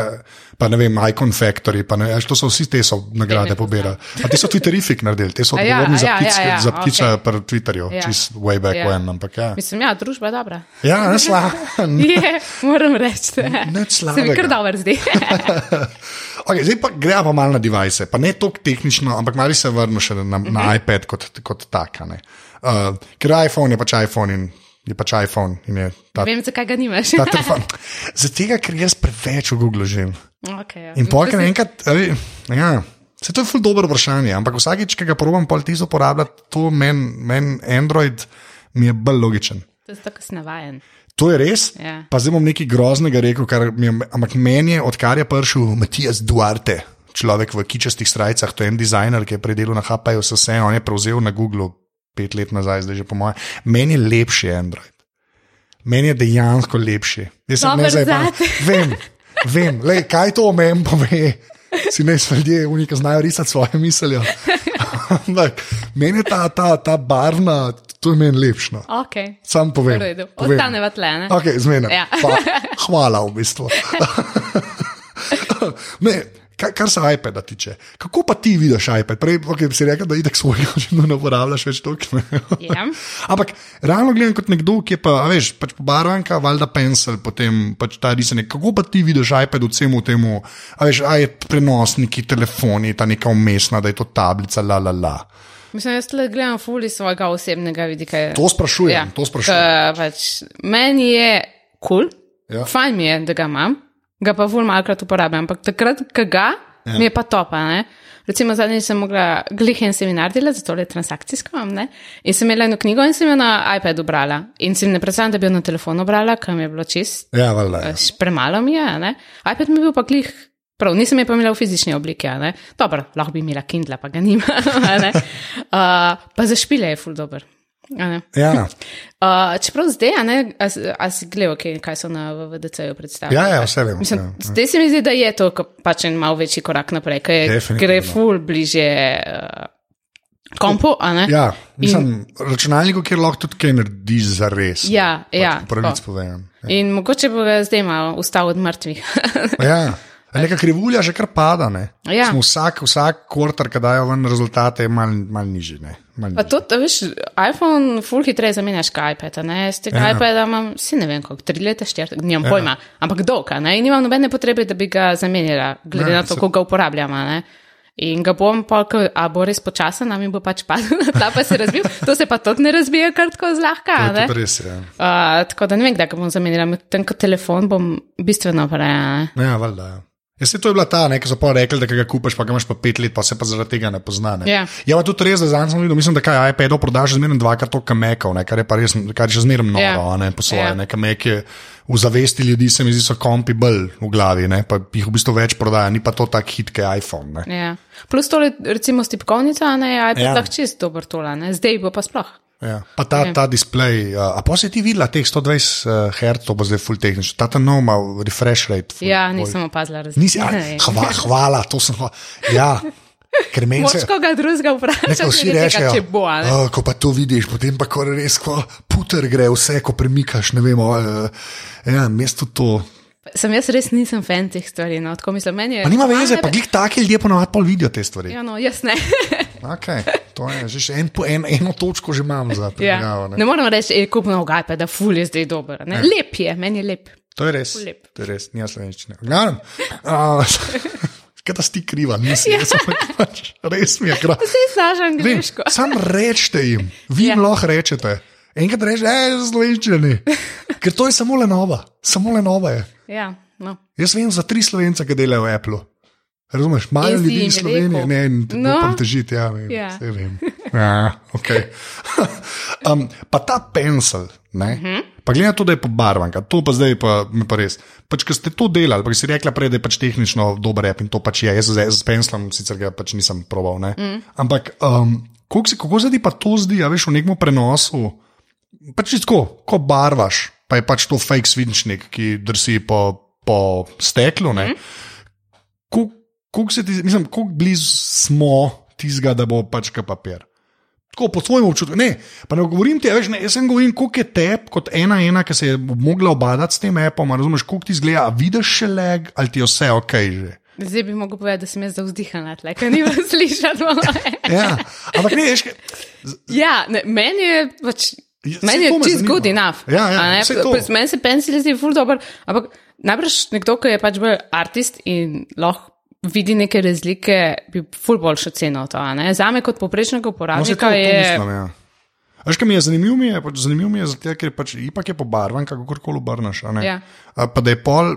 pa ne vem, Icon Factory, pa ne, veš, to so vsi te so nagrade ne pobirali. A ti so Twitterific naredili, te so ja, odgovorni a za ja, ptice, ja, ja, za okej. okay. pri Twitterju, Ja. čist way back Ja. when, ampak ja. Mislim, ja, družba je dobra. Ja, ne slaven. Je, moram reči. Nič Se mi kar dobro zdi. Okay, zdaj pa gremo pa malo na device, pa ne toliko tehnično, ampak malo se vrnemo še na, na iPad kot, kot tak. a ne. Uh, ker iPhone je pač iPhone in je pač iPhone in je ta Vem, zakaj ga nimaš. Telefon. Zato, ker jaz preveč v Google živim. Okay, ja. In si- enkrat, a ve, ja, se to je ful dobro vprašanje, ampak vsakič, ki ga probam pol tisto uporabljati, to meni men Android mi je bolj logičen. To je tako navajen. To je res. Ja. Pa zdaj bom nekaj groznega rekel, kar mi je, ampak meni je, odkar je prišel Matijas Duarte, človek v kičastih strajcah, to je en dizajner, ki je predelal na HP-ju vse, on je prevzel na Google pet let nazaj, zdaj že po mojem. Meni je lepši Android. Meni je dejansko lepši. Jaz sem ne zdaj. Vem, vem, lej, kaj to o meni pove. Si ne ljudje, unika znajo risati svoje misli. Ampak meni je ta, ta, ta barvna, to je meni lepšno. Okay. Sam povem. Povem. Ostaneva? Okay. Ja. Hvala, v bistvu. ne, kar, kar se iPada tiče. Kako pa ti vidiš iPad? Prej okay, si rekel, da itek svojega očitno ne uporabljaš več toliko. ne. Ja. Ampak realno gledam kot nekdo, ki je pa, a veš, pač pobarvanka, valjda pencil, potem pač ta risanje. Kako pa ti vidiš iPad v vsemu temu, a veš, a je prenosniki, telefoni, ta neka umestna, da je to tablica, la la la. Mislim, jaz le gledam ful iz svojega osebnega vidika. To sprašujem, Ja, to sprašujem. Ke Pač, meni je kul, cool, Ja. fajn mi je, da ga imam, ga pa ful malkrat uporabljam, ampak takrat, ko ga, ja. mi je pa topa. Ne? Recimo, zadnjič sem mogla glih en seminar delati, zato je transakcijsko, ne? in sem imela eno knjigo in sem jo na iPadu brala. In si ne predstavljam, da bi jo na telefonu brala, mi je bilo čist, Ja, valjda. Ja. eh, premalo mi je. Ne? iPad mi je bil pa glih. Prav, nisem je pa imela v fizični obliki, ne? Dobro, lahko bi imela Kindle, pa ga nima. ne. Uh, pa za špile je ful ne. Ja, Uh, čeprav zdaj, a ne, a, si gledal, okay, kaj so na VDC-ju predstavili? ja, ja vse vem. Mislim, ja, ja. zdaj se mi zdi, da je to pač en mal večji korak naprej, ker gre ful bliže uh, kompu, a ne? Ja, mislim, računalniku, kjer lahko tudi kaj narediš za res. Ja, ja, Pravic tako. povem. In mogoče bo ga zdaj malo ustal od mrtvih. Ja. Neka krivulja že kar pada. ne. Ja. Smo Vsak, vsak kvartal, ki dajo ven rezultate, je malo mal nižji. ne. Mal nižji. to, da veš, iPhone ful hitreje zamenjaš iPad? Z tega Ja. iPada imam, si ne vem, koliko, tri leta, štiri, nimam ja. pojma, ampak dolga, ne? In nimam nobene potrebe, da bi ga zamenjala, glede Ja, na to, se- kako ga uporabljam, a ne? In ga bom ko- a bo res počasen, mi bo pač padel na tla, pa se razbil. To se pa tudi ne razbije kar tako zlahka, To res. Ja, Uh, tako da ne vem, kdaj ga bom zamenjala, medtem ko telefon bom bistveno prej, ne? ja valjda. Ja. Jaz se to je bila ta, ne, ki so pa rekli, da ga kupaš, pa ga imaš pa pet let, pa se pa zaradi tega ne pozna. Ne. Ja. ja, pa tudi res, da zdaj sem videl, mislim, da kaj iPad prodaš zmerno dvakrat toliko mekov, ne, kar je pa res, kar je še zmerno noro, Ja. ja. ne, po svoje. Ja. Ja. Nekaj mek je v zavesti ljudi, se mi zdi, so kompi bolj v glavi, ne, pa jih v bistvu več prodaja, ni pa to tak hit, kot je iPhone. Ne. Ja. Plus tole, recimo, stipkovnica, ne, iPad Ja. ja. lahko čist dober tola, ne? Zdaj bo pa sploh. Ja. Pa ta, ta display, uh, a pa si ti videla teh 120 uh, Hz, to bo zdaj full tehnično, ta ta nov ima refresh rate. Ful, Ja, nisem opazila razlike. Hva, hvala, to sem hvala. Ja, ker meni se. Moč koga drugega vprašati, vsi glede rečejo, tega, če bo. "O, ko pa to vidiš, potem pa ko res ko puter gre, vse ko premikaš, ne vemo. Uh, ja, mesto to. Sem jaz res nisem fan teh stvari. No, tako mislim, meni je. Pa nima veze, pa glih taki ljudje ponovadi pol vidijo te stvari. Ja, no, jaz ne. Okay, to je že en, en, eno točko že imam za ja. primerjavo. Ne ne. morem reči, je kupno ugajpe, da ful je zdaj dober. Ne? Lep je, meni je lep. To je res. Lep. To je res, nija slovenščine. Glavnem, uh, Kaj da si ti kriva, nisi. Ja. Pač, res mi je krav. Vse znaš angliško. Sam rečete jim, vi jim Ja. lahko rečete. Enkrat rečete, da je slovenščina. Ker to je samo le nova, samo le nova je. Ja, no. Jaz vem za tri slovence, ki delajo v Apple. Razumeš, malo si ljudi iz Slovenije, ne, No. upam težiti, ja, vem, Ja. vse vem. Ja, okay. um, pa ta pencil, ne, uh Mhm. -huh. pa glede na to, da je pobarvan, to pa zdaj pa, mi pa res. Pač, ker ste to delali, pa si rekla prej, da je pač tehnično dober rep in to pač je. Jaz z, z pencilom sicer ga pač nisem probal, ne. Mm. Ampak um, kako, se, kako se ti pa to zdi, a veš, v nekem prenosu? Pač tako, ko barvaš, pa je pač to fake svinčnik, ki drsi po, po steklu. Mm. Kako se ti, mislim, kako blizu smo tistega, da bo pač kaj papir. Tako po svojem občutku. Ne, pa ne govorim ti, a veš, ne, jaz sem govorim, koliko je tep kot ena ena, ki se je mogla obadati s tem appom, razumeš, koliko ti zgleda, a vidiš še leg ali ti je vse ok že. Zdaj bi mogel povedati, da sem jaz zavzdihana, tle, ker ni vas slišati. Ja, ampak ne, kaj- ja, ne, meni je pač. Ja, Meni je čist good enough. Ja, ja, Meni se pencil zdi ful dober, ampak najbrž nekdo, ki je pač bolj artist in lahko vidi neke razlike, bi ful boljšo ceno to. a ne. Zame kot poprečnega No, to, uporabnika to je. mislim, ja. Veš, kaj mi je zanimivo, mi je, pač, zanimivo mi je zato, ker pač ipak je pobarvan, kako koli obrneš. Ja. A Pa da je pol,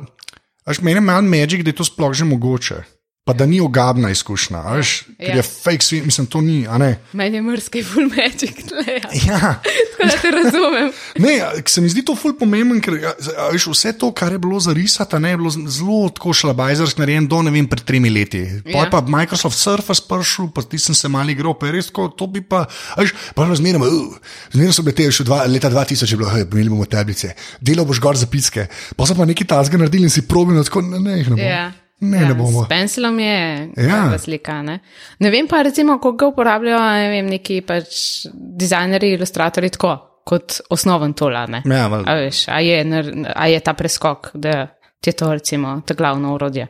veš, meni je malo magic, da je to sploh že mogoče. Pa da ni ogabna izkušnja, veš, ker Ja. je fake svet, mislim, to ni. Meni je mrske full magic tle. Ja. Ja. Tako da te razumem. Ne, se mi zdi to ful pomemben, ker a, z- a, veš, vse to, kar je bilo zarisati, a ne, je bilo zelo tako šlabajzersko narejeno do ne vem, pred tremi leti. Ja. Ja. Pa Microsoft Surface prišel, pa ti sem se mal igral, pa je res tako, to bi pa, veš, pa zmerno, uh, zmerno so bile te še dva, leta 2000, je bilo, hej, imeli bomo tablice, delo boš gor za picke, pa so pa neki tazga naredili in si probili, tako, ne, ne, jih ne bomo. Ja. Ne, ja, ne bomo. S pencilom je Ja. razlika. Ne? ne vem pa, recimo, kako ga uporabljajo ne vem, neki pač dizajnerji, ilustratorji tako kot osnoven tola. Ne? Ja, a, veš, a, je, a je ta preskok, da ti je to recimo to glavno urodje.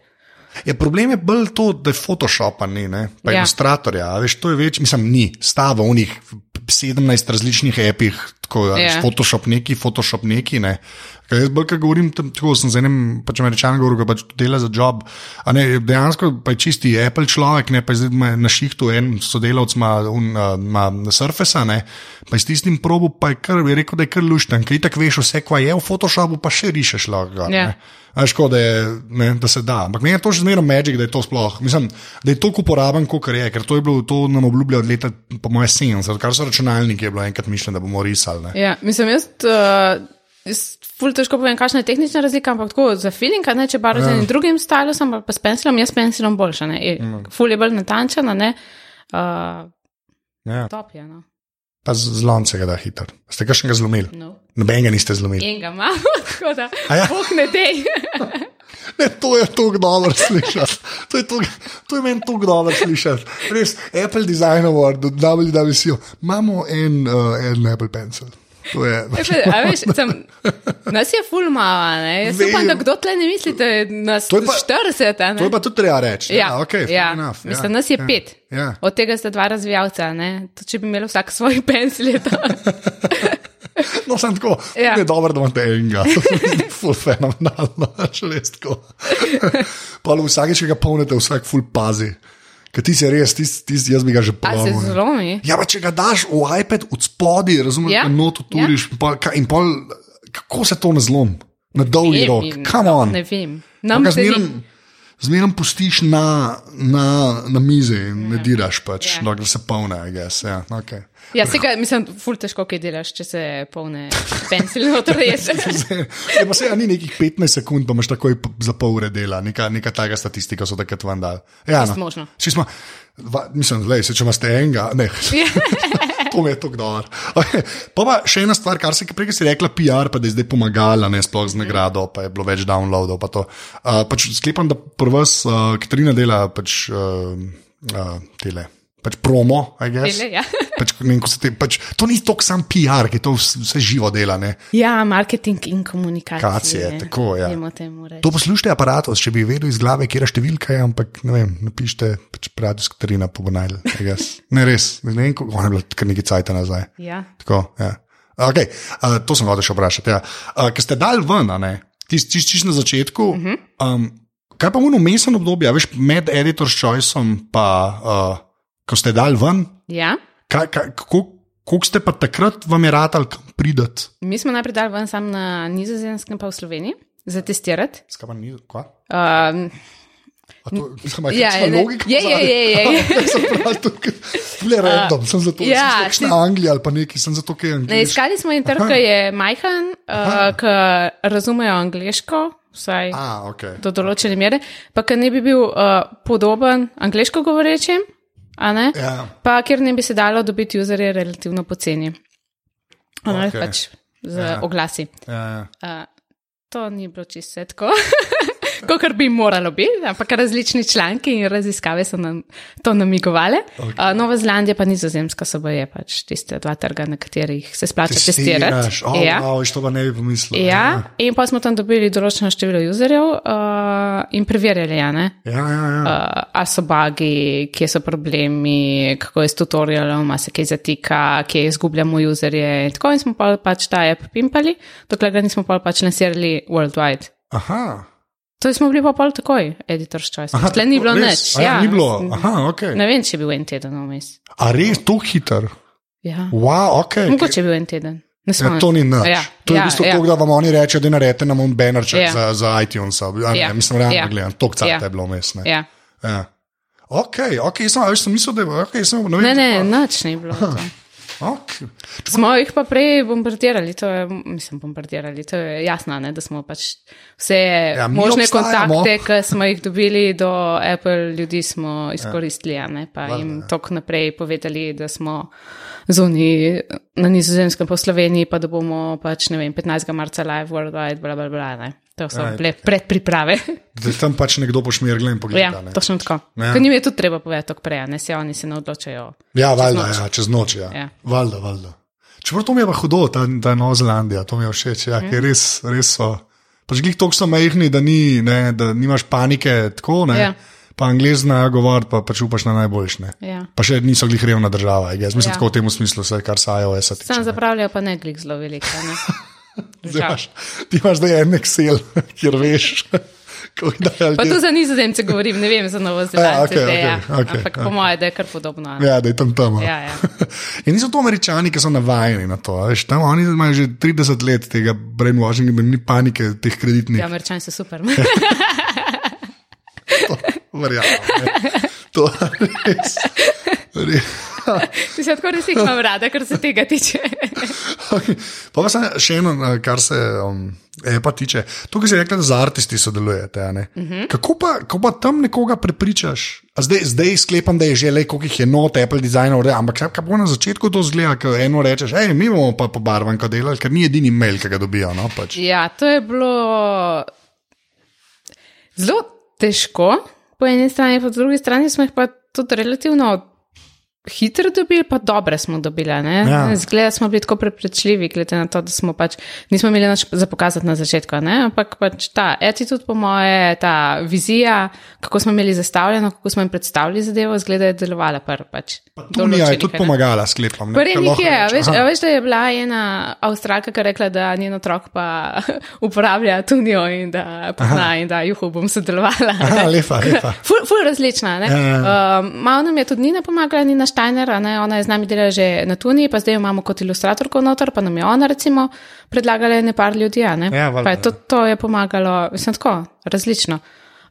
Ja, problem je bolj to, da je Photoshopa ni, ne? pa ja. Ja. ilustratorja. Veš, to je več, mislim, ni, sta v unih 17 različnih apih, tako da Ja. je Photoshop neki, Photoshop neki. Ne? Kaj jaz bolj, kaj govorim, tam, tako sem z enim pač američanom govoril, ki pač dela za job. A Ne, dejansko pa je čisti Apple človek, ne pa zdaj ima na šihtu en sodelavc, ima, un, ima Surface, ne, pa je s tistim probu, pa je, kar, je rekel, da je kar lušten, ker tako veš vse, kva je v Photoshopu, pa še rišeš lahko. gor, Ja. ne. A Škoda, da, je, ne, da se da. Ampak meni je to še zmeraj magic, da je to sploh. Mislim, da je to uporaben, kot je, ker to je bilo, to nam obljublja od leta, po mojem, 70, kar so računalniki, je bilo enkrat mišljeno, da bomo risali. Ne. Ja, mislim, jaz, uh, jaz ful težko povem, kakšna je tehnična razlika, ampak tako za feeling, ne če barvo z Ja. enim drugim stylusom, pa s pencilom, jaz s pencilom boljša. Ne? Je, Mm. Ful je bolj natančen, a ne. Uh, Ja. top je. No. Pa z zlom se ga da hiter. Ste kakšnega zlomili? No. Nobenega niste zlomili. Enega imamo, tako da ja? Bog ne dej. Ne, to je tako dobro slišati. To je, tok, to je meni tako dobro slišati. Res, Apple Design Award, WWDC, imamo en, uh, en Apple Pencil. To je. A veš, sem, nas je ful malo, ne? Jaz Vem. upam, da kdo tle ne misli, da je nas To je pa- 40, a ne? To je pa tudi treba reči. Ja, okay, fair ja. enough, Mislim, ja, nas je ja, pet. Ja. Od tega sta dva razvijalca, ne? To, če bi imeli vsak svoj to. No, sem tako. Ja. Ja. Je dobro, da imate enega. Ful fenomenalno, še res tako. Pa vsakeč, ki ga polnite, vsak ful pazi. Ker ti si res, tis, tis, jaz bi ga že A se zlomi? Ja, pa če ga daš v iPad od spodaj, razumeš, Ja, ja. noto turiš, ja. pa, ka- in pol, kako se to ne zlom? Na dolgi rok, come on. Ne vem. Pa Nam ga se Zmeraj pustiš na, na, na mizi in ne diraš, pač, Ja. dokler se polne, I guess. Ja, okay. Ja, se ga, mislim, ful težko, kaj delaš, če se polne pencil noter res. Ja, pa se ja, ni nekih 15 sekund, pa imaš takoj za pol ure dela, neka, neka taka statistika so takrat vam dali. Ja, Čisto možno. Vsi Smo, va, mislim, se, če imaš enega, ne. to je tako dobro. Okay. Pa, pa še ena stvar, kar si prej si rekla, PR, pa da je zdaj pomagala, ne sploh z nagrado, pa je bilo več downloadov. Pa to. uh, pač sklepam, da prva, uh, Katrina dela pač, uh, uh, tele. Pač promo, I guess. Tele, ja. Pač, ne, te, pač, to ni toliko sam PR, ki to vse, živo dela. Ne. ja, marketing in komunikacija. Komunikacije, tako, ja. To poslušajte aparatus, če bi vedel iz glave, kje je številka, je, ampak ne vem, napišite pač radijska Katarina, pa bo najl. Ne res, ne vem, kako ona je bila kar nekaj cajta nazaj. Ja. Tako, ja. okay, uh, to sem hotel še vprašati. Ja. Uh, Ker ste dal ven, a ne, tisti čist, čist na začetku. Uh -huh. um, kaj pa v umestnem obdobju, a veš, med editor's choiceom, pa uh, ko ste dal ven, ja. kaj, kaj, kako, kako ste pa takrat vam je ratal, kam prideti? Mi smo najprej dali ven sam na nizozemskem, pa v Sloveniji, za testirati. Skaj pa ni, kva? Um, to, mislim, Ja, ne, logika je, je, je, je. Le random, sem zato, ja, sem na Angliji ali pa neki, sem zato, ker je Ne, angliški. iskali smo en trg, ki je majhen, uh, ki razumejo angliško, vsaj A, ok. do določene mere, pa ki ne bi bil uh, podoben angliško govorečim, ne? Ja. pa kjer ne bi se dalo dobiti userje relativno poceni. Okay. Okej. Pač z Ja. oglasi. Ja, ja. Uh, to ni bilo čisto tako. Kot bi moralo biti, ampak različni članki in raziskave so nam to namigovali. Okay. Uh, Nova Zelandija pa nizozemska so boje pač tiste dva trga, na katerih se splača testirati. Oh, ja. wow, to pa ne bi pomislil. Ja, in pa smo tam dobili določeno število userjev uh, in preverjali, ja, ne, ja, ja, ja. uh, a so bagi, kje so problemi, kako je s tutorialom, a se kaj zatika, kje izgubljamo userje. In tako in smo pa pač ta app pimpali, dokler ga nismo pa pač lansirali worldwide. Aha. To smo bili pa pol takoj, editor's choice. Aha, Tle ni bilo res? nič. A Ja, ni bilo. Aha, ok. Ne vem, če je bil en teden vmes. A res, to hiter. Ja. Wow, ok. Mogoče je bil en teden. Ja, to ni nič. Ja, to je ja, v bistvu ja. to, da vam oni rečejo, da naredite nam un bannerček Ja. za, za iTunes. Ja, Ja. ja. Mislim, realno Ja. ja. gledam, to cajt Ja. je bilo vmes. ne. Ja. Ja. Ok, ok, sem, sem mislil, da je. Okay, sem, ne, vem, Ne, ne, nič ni bilo. Okay. Smo jih pa prej bombardirali, to je, mislim, bombardirali, to je jasno, ne, da smo pač vse Ja, možne obstajamo. kontakte, ki smo jih dobili do Apple ljudi, smo izkoristili, ja, ne, pa jim ja. tok naprej povedali, da smo zunaj na nizozemskem po Sloveniji, pa da bomo pač, ne vem, 15. marca live worldwide, bla, bla, bla, ne. To so Ja, bile predpriprave. Da tam pač nekdo pošmirgle in Ja, pogleda. ne. točno tako. Ja. Ja. Ker njim je tudi treba povedati prej, ne se oni se ne odločajo. Ja, valjda, noč. ja, čez noč. Ja. Ja. Valjda, valjda. Čeprav to mi je pa hudo, ta, ta Nova Zelandija, to mi je všeč, ja, ker res, res so. Pač glih toliko so majhni, da, ni, ne, da nimaš panike, tako ne. Ja. Pa angliz znajo govoriti, pa pač upaš na najboljšne. Ja. Pa še niso glih revna država, jaz mislim Ja. tako v tem smislu, vse kar se iOS-a tiče. Sam zapravljajo pa ne glik zelo veliko. imaš- Ti imaš zdaj en Excel, kjer veš, kako da je Pa tu za nizozemce govorim, ne vem za novo zelandce. Ja, okej, zdaj, ja. okej, Ampak po okej. mojem, da je kar podobno. ne. Ja, da je tam tam. Ja, ja. In niso to američani, ki so navajeni na to. Veš, tam oni imajo že 30 let tega brainwashinga, ni panike teh kreditnih. Ja, američani so super. Verjamem. ne. To res. res. Ti se tako res imam rada, kar se tega tiče. Okay. Pa pa sem še eno, eh, kar se um, EPA tiče. Tukaj si rekla, da z artisti sodelujete. Uh Mhm. -huh. kako, pa, kako pa tam nekoga prepričaš? A Zdaj, zdaj sklepam, da je že le, koliko jih je not, Apple designer, ampak kaj, kaj bo na začetku to zgleda, ko eno rečeš, hej, mi bomo pa pobarvanko delali, ker ni edini mail, ki ga dobijo. No, pač. Ja, to je bilo zelo težko, po eni strani, po drugi strani smo jih pa tudi relativno hitro dobili, pa dobre smo dobili. Ja. Ja. Zgleda smo bili tako prepričljivi, glede na to, da smo pač nismo imeli nič za pokazati na začetku, ne? ampak pač ta attitude, po moje, ta vizija, kako smo imeli zastavljeno, kako smo jim predstavili zadevo, zgleda je delovala prvo. Pač, Tunija je tudi pomagala, sklepam. ne, Prvi ker njih lahko je, veš, aha. veš, da je bila ena avstralka, ki je rekla, da njen otrok pa uporablja tunijo in da pozna in da juhu bom sodelovala. Aha, lepa, lepa. Ful, ful različna. ne. Ja, ja, Um, malo nam je tudi Nina pomagala, Nina Steiner, ne, ona je z nami delala že na Tuniji, pa zdaj jo imamo kot ilustratorko noter, pa nam je ona recimo predlagala ene par ljudi. ne. Ja, valjda, Pa je to, to je pomagalo, mislim, tako različno.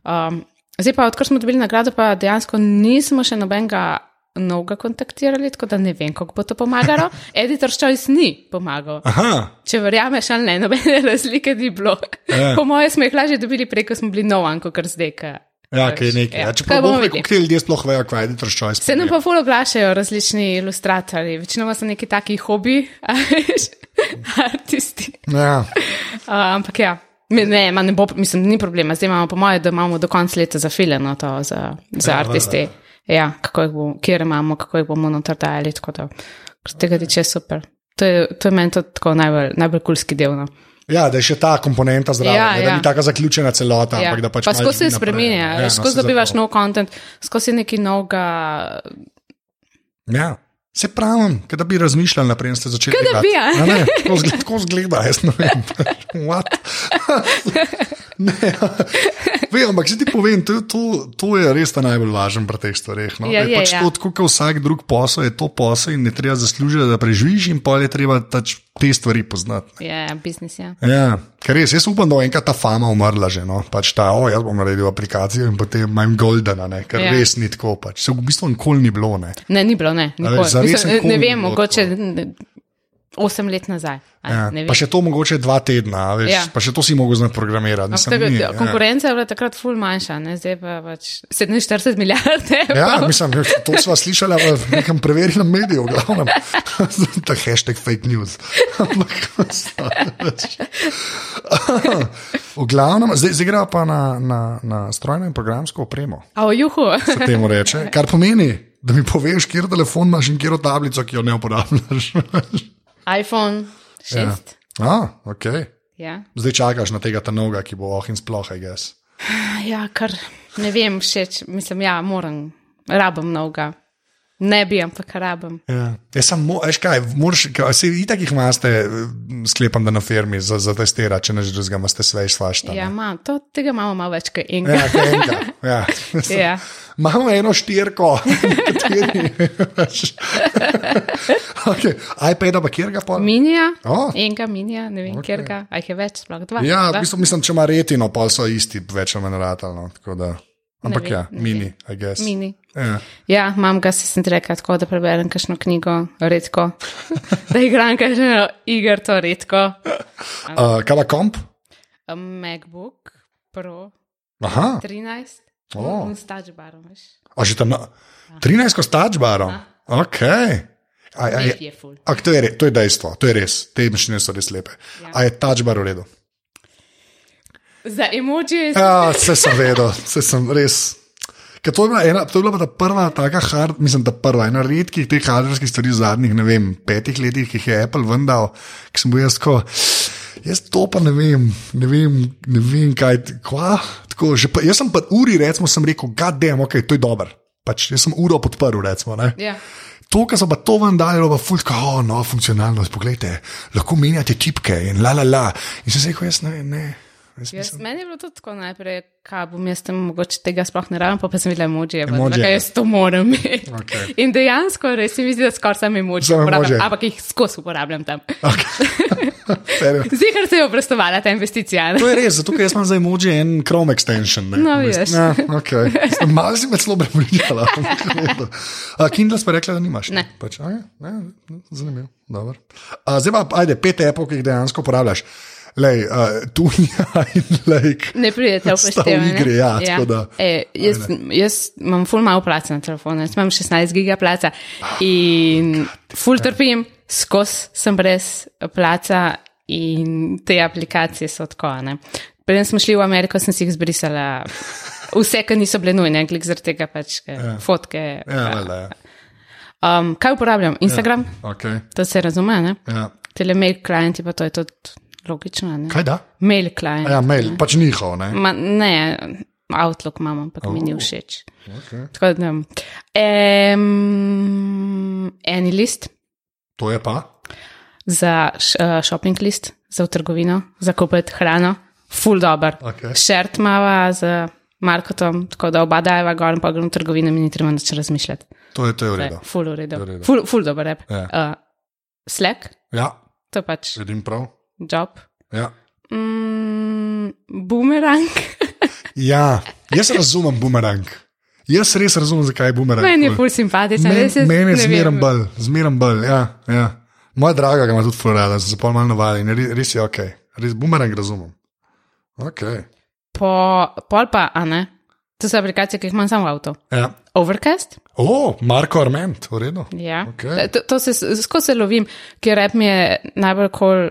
Um, zdaj pa, odkar smo dobili nagrado, pa dejansko nismo še nobenega novega kontaktirali, tako da ne vem, kako bo to pomagalo. Editor Choice ni pomagal. Aha, Če verjameš ali ne, nobene razlike ni bilo. Ja. Po mojem smo jih lažje dobili preko, smo bili novan, kot kar zdaj. Ja, kaj je nekaj. Ja. Ja, Kaj Čeprav bomo rekel, ti ljudje sploh vejo, kaj je editor choice. Se nam pa ful oglašajo različni ilustratorji, večinoma so neki taki hobi, artisti. Ja. Uh, ampak ja. Ne, ne bo, mislim, ni problema. Zdaj imamo, po mojem, da imamo do konca leta zafiljeno to za, za Ja, artisti. Ja, kako jih bomo, kjer imamo, kako jih bomo noter dajali. Tako da, kar tega tiče, super. To je, to je meni to tako najbolj, najbolj kulski del. No. Ja, da je še ta komponenta zraven, Ja, ne, da ja. ni tako zaključena celota. Ja. ampak pač pa malo skozi se ide naprej. spremenja, Ja, ja, no, skozi se dobivaš nov kontent, skozi nekaj novega. Ja. Se pravim, da bi razmišljali naprej, ste začeli. Da bi, a? A ne, tako zgleda, jaz ne vem. Ne, Vem, ampak če ti povem, to, to, to je res ta najbolj važen pri teh stvareh. No? Ja, je je, pač ja. to, tako kot vsak drug posel, je to posel in ne treba zaslužiti, da preživiš, in pa je treba tač, te stvari poznati. Je ja, biznis, ja. Ja, ker res, jaz upam, da bo enkrat ta fama umrla že. No? Pač ta, o, jaz bom naredil aplikacijo in potem imam Goldena, ne? ker Ja. res ni tako. Pač. Se v bistvu nikoli ni bilo. Ne? Ne, ni bilo, ne. Nikoli. ne ni vem, mogoče ne, osem let nazaj. a Ja. Pa še to mogoče dva tedna, veš, Ja. ja. pa še to si mogel znati programirati. Mislim, tega- ni, ja. Konkurenca je bila takrat ful manjša, ne? zdaj pa pač 47 milijard. Ja, mislim, to smo slišali v nekem preverjenem mediju, glavnem. Ta hashtag fake news. V glavnem, zdaj, zdaj gremo pa na, na, na strojno in programsko opremo, A o juhu. se temu reče. Kar pomeni, da mi poveš, kjer telefon imaš in kjer tablico, ki jo ne uporabljaš. iPhone 6. Ja. Ah, okay. Ja. Zdaj čakaš na tega tanoga, ki bo oh in sploh, I guess. ja, kar ne vem, všeč, mislim, ja, moram, rabim novega. Ne bi, ampak rabim. Ja. Jaz sem, mo- veš kaj, moraš, se itak jih imate, sklepam, da na firmi za, za testirati, če ne že drugega imate svej svašta. Ja, ne. imam, to, tega imamo malo več kot enega. Ja, kaj enega. Ja. Ja. Imamo eno štirko, kateri. okay. iPad, pa kjer ga pa? Minija, O. enega minija, ne vem, okay. kjer ga, a jih je več, sploh dva. Ja, dva? v bistvu mislim, če ima retino, pa so isti, več ali manj ratalno. Ampak ja, mini, I guess. Mini. Ja. Ja, imam ga, se sem rekel, tako da preberem kakšno knjigo, redko. da igram kakšno igro, to redko. Uh, kaj pa komp? A MacBook Pro Aha, 13, O. oh. s touchbarom, veš. a že tam na 13 ko s touchbarom. Ok. A, a, je, a, to, je, to je dejstvo, to je res. Te mašine so res lepe. Ja. A je touchbar v redu? Za emoji Ja, vse sem vedel, vse sem res. Ker to je bila, ena, to je bila ta prva, taka hard, mislim, ta prva, ena redkih teh hardverskih stvari v zadnjih, ne vem, petih letih, ki jih je Apple vendal, ki sem bil jaz tako. Jaz to pa ne vem, ne vem, ne vem kaj. Kva? Tako, pa, jaz sem pa uri, recimo, sem rekel, gadem, ok, to je dober. Pač, jaz sem uro podprl, recimo. Ne? Ja. To, kar so pa to ven dali, je pa fulka, oh, no, funkcionalnost, poglejte, lahko menjate tipke in la la la. In sem se rekel, jaz ne, ne, Jaz Jaz, mislim, meni je bilo tudi tako najprej, kaj bom jaz tam mogoče tega sploh ne rabim, pa, pa sem videla emoji, da jaz to moram imeti. Okej. In dejansko res se mi zdi, da skoraj sam emoji uporabljam, ampak jih skozi uporabljam tam. fair. Zihar se je obrestovala ta investicija. ne? To je res, zato ker jaz imam za emoji en Chrome extension. Ne, No, V bistvu. vidiš. Ja, okay. Malo si me celo prepričala. Kindle pa rekla, da nimaš. Ne. Pač, okay, ne, zanimivo. dobro. A, zdaj pa, ajde, pet epok, ki jih dejansko uporabljaš. Lej, uh, Tunja in like. Ne pridete v Sta v igri, ja, tako da. E, jaz, jaz imam ful malo placa na telefonu, jaz imam 16 giga placa in ful trpim, skozi sem brez placa in te aplikacije so tako. ne. Preden smo šli v Ameriko, sem si jih zbrisala. Vse, ki niso bile nujne, klik zaradi tega pač ja. fotke. Ja, valjda, ja. Um, kaj uporabljam? Instagram, ja. Okay, to se razume, ne? ja. Telemail klienti, pa to je tudi logično. Ne? Kaj da? Mail klient. Ja, mail, pač njihov. Ne? Ma, ne, Outlook imamo, ampak oh. mi ni všeč. Okay. Tako da, um, eni list To je pa. za uh, shopping list, za trgovino, za kupiti hrano, full. Okej. Šert mava z Markotom, tako da oba dajeva gor in pa gremo v trgovino, mi ni treba nič razmišljati. To je, to je v redu. Full v redu. Full, full dober rep. Ja. Uh, Slack, Ja, to pač vidim prav. Job. Ja. Mm, boomerang. ja, jaz razumem bumerang. Jaz res razumem, zakaj je bumerang. Meni je full simpatičen. Res je- meni je zmeren bolj, zmeren bolj. Ja, ja. Moja draga ga ima tudi florada, sem se pol malo navadil in res, res je ok. Res bumerang razumem. Okay. Po, pol pa, a ne. To so aplikacije, ki jih imam samo v avtu. Ja. Overcast. O, Marko Arment, v redu. Ja. Okej. To, to se skozi lovim, ker rep mi je najbolj kol,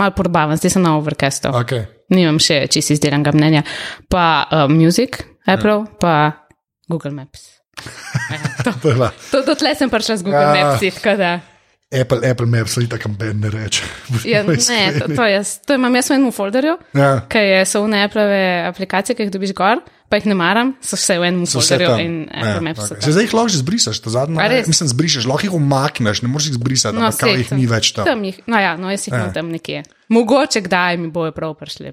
mal porbavan, zdaj sem na Overcastu. Okay. Nimam še čisto izdelanega mnenja. Pa uh, Music, Apple, ja. pa Google Maps. Ja, to, To je pa to, to tle sem prišla z Google Ja. Maps, tako da. Apple, Apple Maps, ali tako ben ne reče. Ja, ne, to, to, jaz, to imam jaz v enem folderju, Ja. je, so vne Apple aplikacije, ki jih dobiš gor, pa jih ne maram, so vse v enem folderju in Apple Ja, Maps okay. Se zdaj jih lahko že zbrisaš. A res? Mislim, zbrišeš, lahko jih umakneš, ne moreš jih zbrisati, No, ampak kao sej, jih ni več tam. Tam jih, no ja, no jaz jih imam tam nekje. Mogoče kdaj mi bojo prav prišli.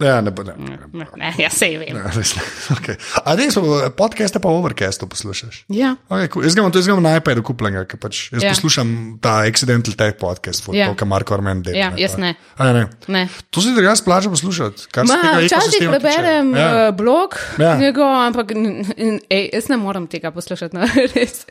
Ja, ne bo. Ne. Ne, ne, ja, sej vem. Ja, res ne. Okay. A res, podcaste pa overcastu poslušaš? Ja, Okay, cool. Jaz ga imam, to jaz ga imam na iPadu kupljenega, ker pač jaz Ja. ja. poslušam ta Accidental Tech podcast, Ja. ja. to, kar Marko Armen dela. Ja, jaz pa- ne. A, ne. ne. To si drugače splača poslušati. kar se Ma, tega včasih tiče. preberem Ja. ja. blog Ja. ja. njegov, ampak n- n- ej, jaz ne morem tega poslušati. No, res.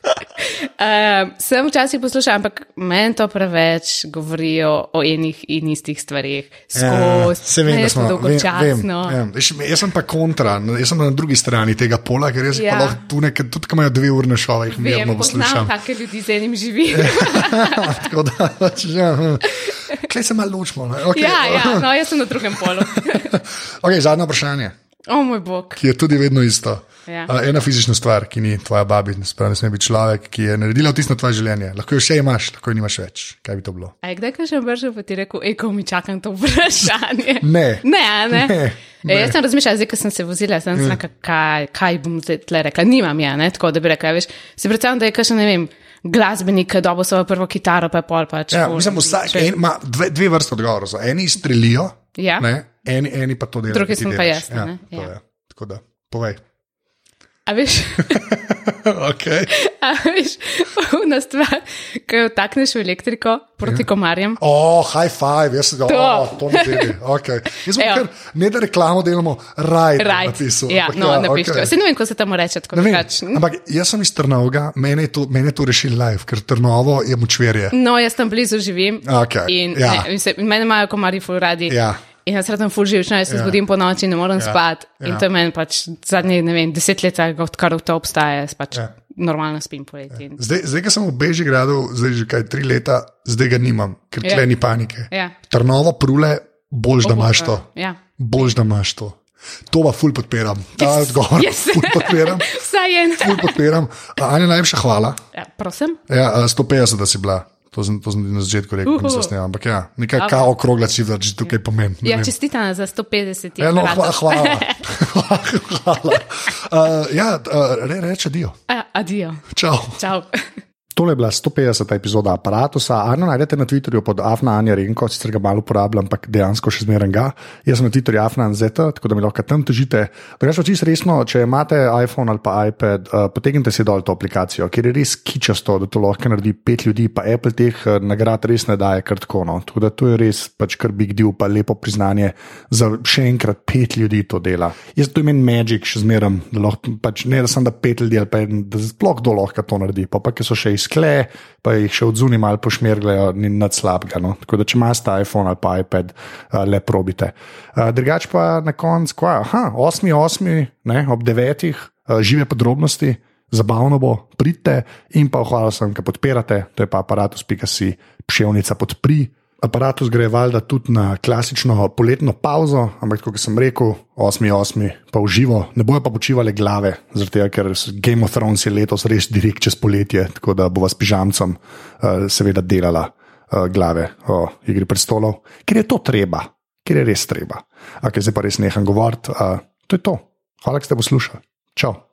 um, sem včasih poslušal, ampak meni to preveč govorijo o enih in istih stvarih. Skozi, se vem, Meni da je to smo vem, vem, dolgočasno. Veš, Jaz sem pa kontra, no, jaz sem na drugi strani tega pola, ker jaz ja. Ja. pa lahko tu nekaj, tudi ko imajo dve urne šove, jih Vem, mirno poslušam. take ljudi, z enim živi. Tako da, pač, ja. Klej se malo ločimo. ne. Okay. ja, ja, no, jaz sem na drugem polu. Okay, zadnje vprašanje, O moj bog. ki je tudi vedno isto. Ja. Uh, ena fizična stvar, ki ni tvoja babi, spravi, ne sme biti človek, ki je naredila vtis na tvoje življenje. Lahko jo še imaš, lahko jo nimaš več. Kaj bi to bilo? A je kdaj kažem bržo, pa ti rekel, eko mi čakam to vprašanje. Ne. Ne, a ne. Ne, E, jaz sem razmišljala, zdaj, ko sem se vozila, sem mm. znaka, kaj, kaj bom zdaj tle rekla. Nimam ja, ne, tako da bi rekla, veš, si predstavljam, da je kakšen, ne vem, glasbenik, ki dobo svojo prvo kitaro, pa je pol pač. Ja, mislim, vsak če- ima dve, dve vrste odgovorov. Eni strelijo, Ja. ne, eni, eni pa to delajo. Drugi sem pa jaz, Ja, ne? Ja. je. Tako da, povej. A veš, okay. a veš, una stvar, ko jo takneš v elektriko proti Ja. komarjem. O, oh, high five, jaz sem ga, To. oh, to ne deli. Okay. Jaz sem kar, ne da reklamo delamo, raj. Napisal. Ja, Ampak no, ja, napiš okej. to. Se ne vem, ko se tamo reče tako drugače. ampak jaz sem iz Trnovega, mene je to, mene je to rešil live, ker Trnovo je močverje. No, jaz tam blizu živim. Okej, In, ja. ne, in se, mene imajo komarji ful radi. Ja. In jaz sem ful živčna, jaz se Ja. zbudim po noči in ne morem Ja. spati. In Ja. to je meni pač zadnje, ne vem, deset let, odkar to obstaja, jaz pač Ja. normalno spim poleti. in- Zdaj, zdaj, ko sem v Bežigradu, zdaj že kaj tri leta, zdaj ga nimam, ker Ja. tle ni panike. Ja. Trnovo prule, boljš, da imaš to. Ja. Boljš, da imaš to. To pa ful podpiram. Ta Yes, odgovor yes. ful podpiram. Vsaj en. Ful podpiram. Anja, najlepša hvala. Ja, prosim. Ja, a, 150, da si bila. To sem, to sem na začetku rekel, uh. -huh. snemam. Ampak ja, nekaj Ok. okay. kao okrogla cifra, če tukaj pomeni. ne Ja, čestitam za 150. Ja, no, hva, aparatov. hvala. hvala. Uh, ja, uh, re, reče dio. A, Adijo. Čau. Čau. Tole je bila 150. epizoda aparata. Arno najdete na Twitterju pod Afna Anja Renko, sicer ga malo uporabljam, ampak dejansko še zmeraj ga. Jaz sem na Twitterju Afna Anzeta, tako da mi lahko tam težite. Drugače, čisto resno, če imate iPhone ali pa iPad, uh, potegnite si dol to aplikacijo, ker je res kičasto, da to lahko naredi pet ljudi, pa Apple teh uh, nagrad res ne daje kar tako. No. Tako da to je res pač kar big deal, pa lepo priznanje za še enkrat pet ljudi to dela. Jaz to imenujem Magic, še zmeraj, da lahko pač ne da sem da pet ljudi ali pa en, da sploh kdo lahko to naredi. Pa, pa ki so še izkle, pa jih še od zunaj malo pošmerglejo, ni nad slabega. No. Tako da če imate iPhone ali pa iPad, uh, le probite. Uh, drugač pa na koncu, kva, aha, 8.8. ob 9. Uh, žive podrobnosti. Zabavno bo, pridite in pa hvala sem, da podpirate, to je pa aparatus.si, pševnica podpri. Aparatus gre valjda tudi na klasično poletno pauzo, ampak kot sem rekel, 8.8. pa uživo, ne bojo pa počivali glave, tega, ker Game of Thrones je letos res direkt čez poletje, tako da bo vas pižamcem uh, seveda delala uh, glave o igri prestolov, ker je to treba, ker je res treba. Ampak zdaj pa res neham govoriti, uh, to je to. Hvala, da ste poslušali. Čau.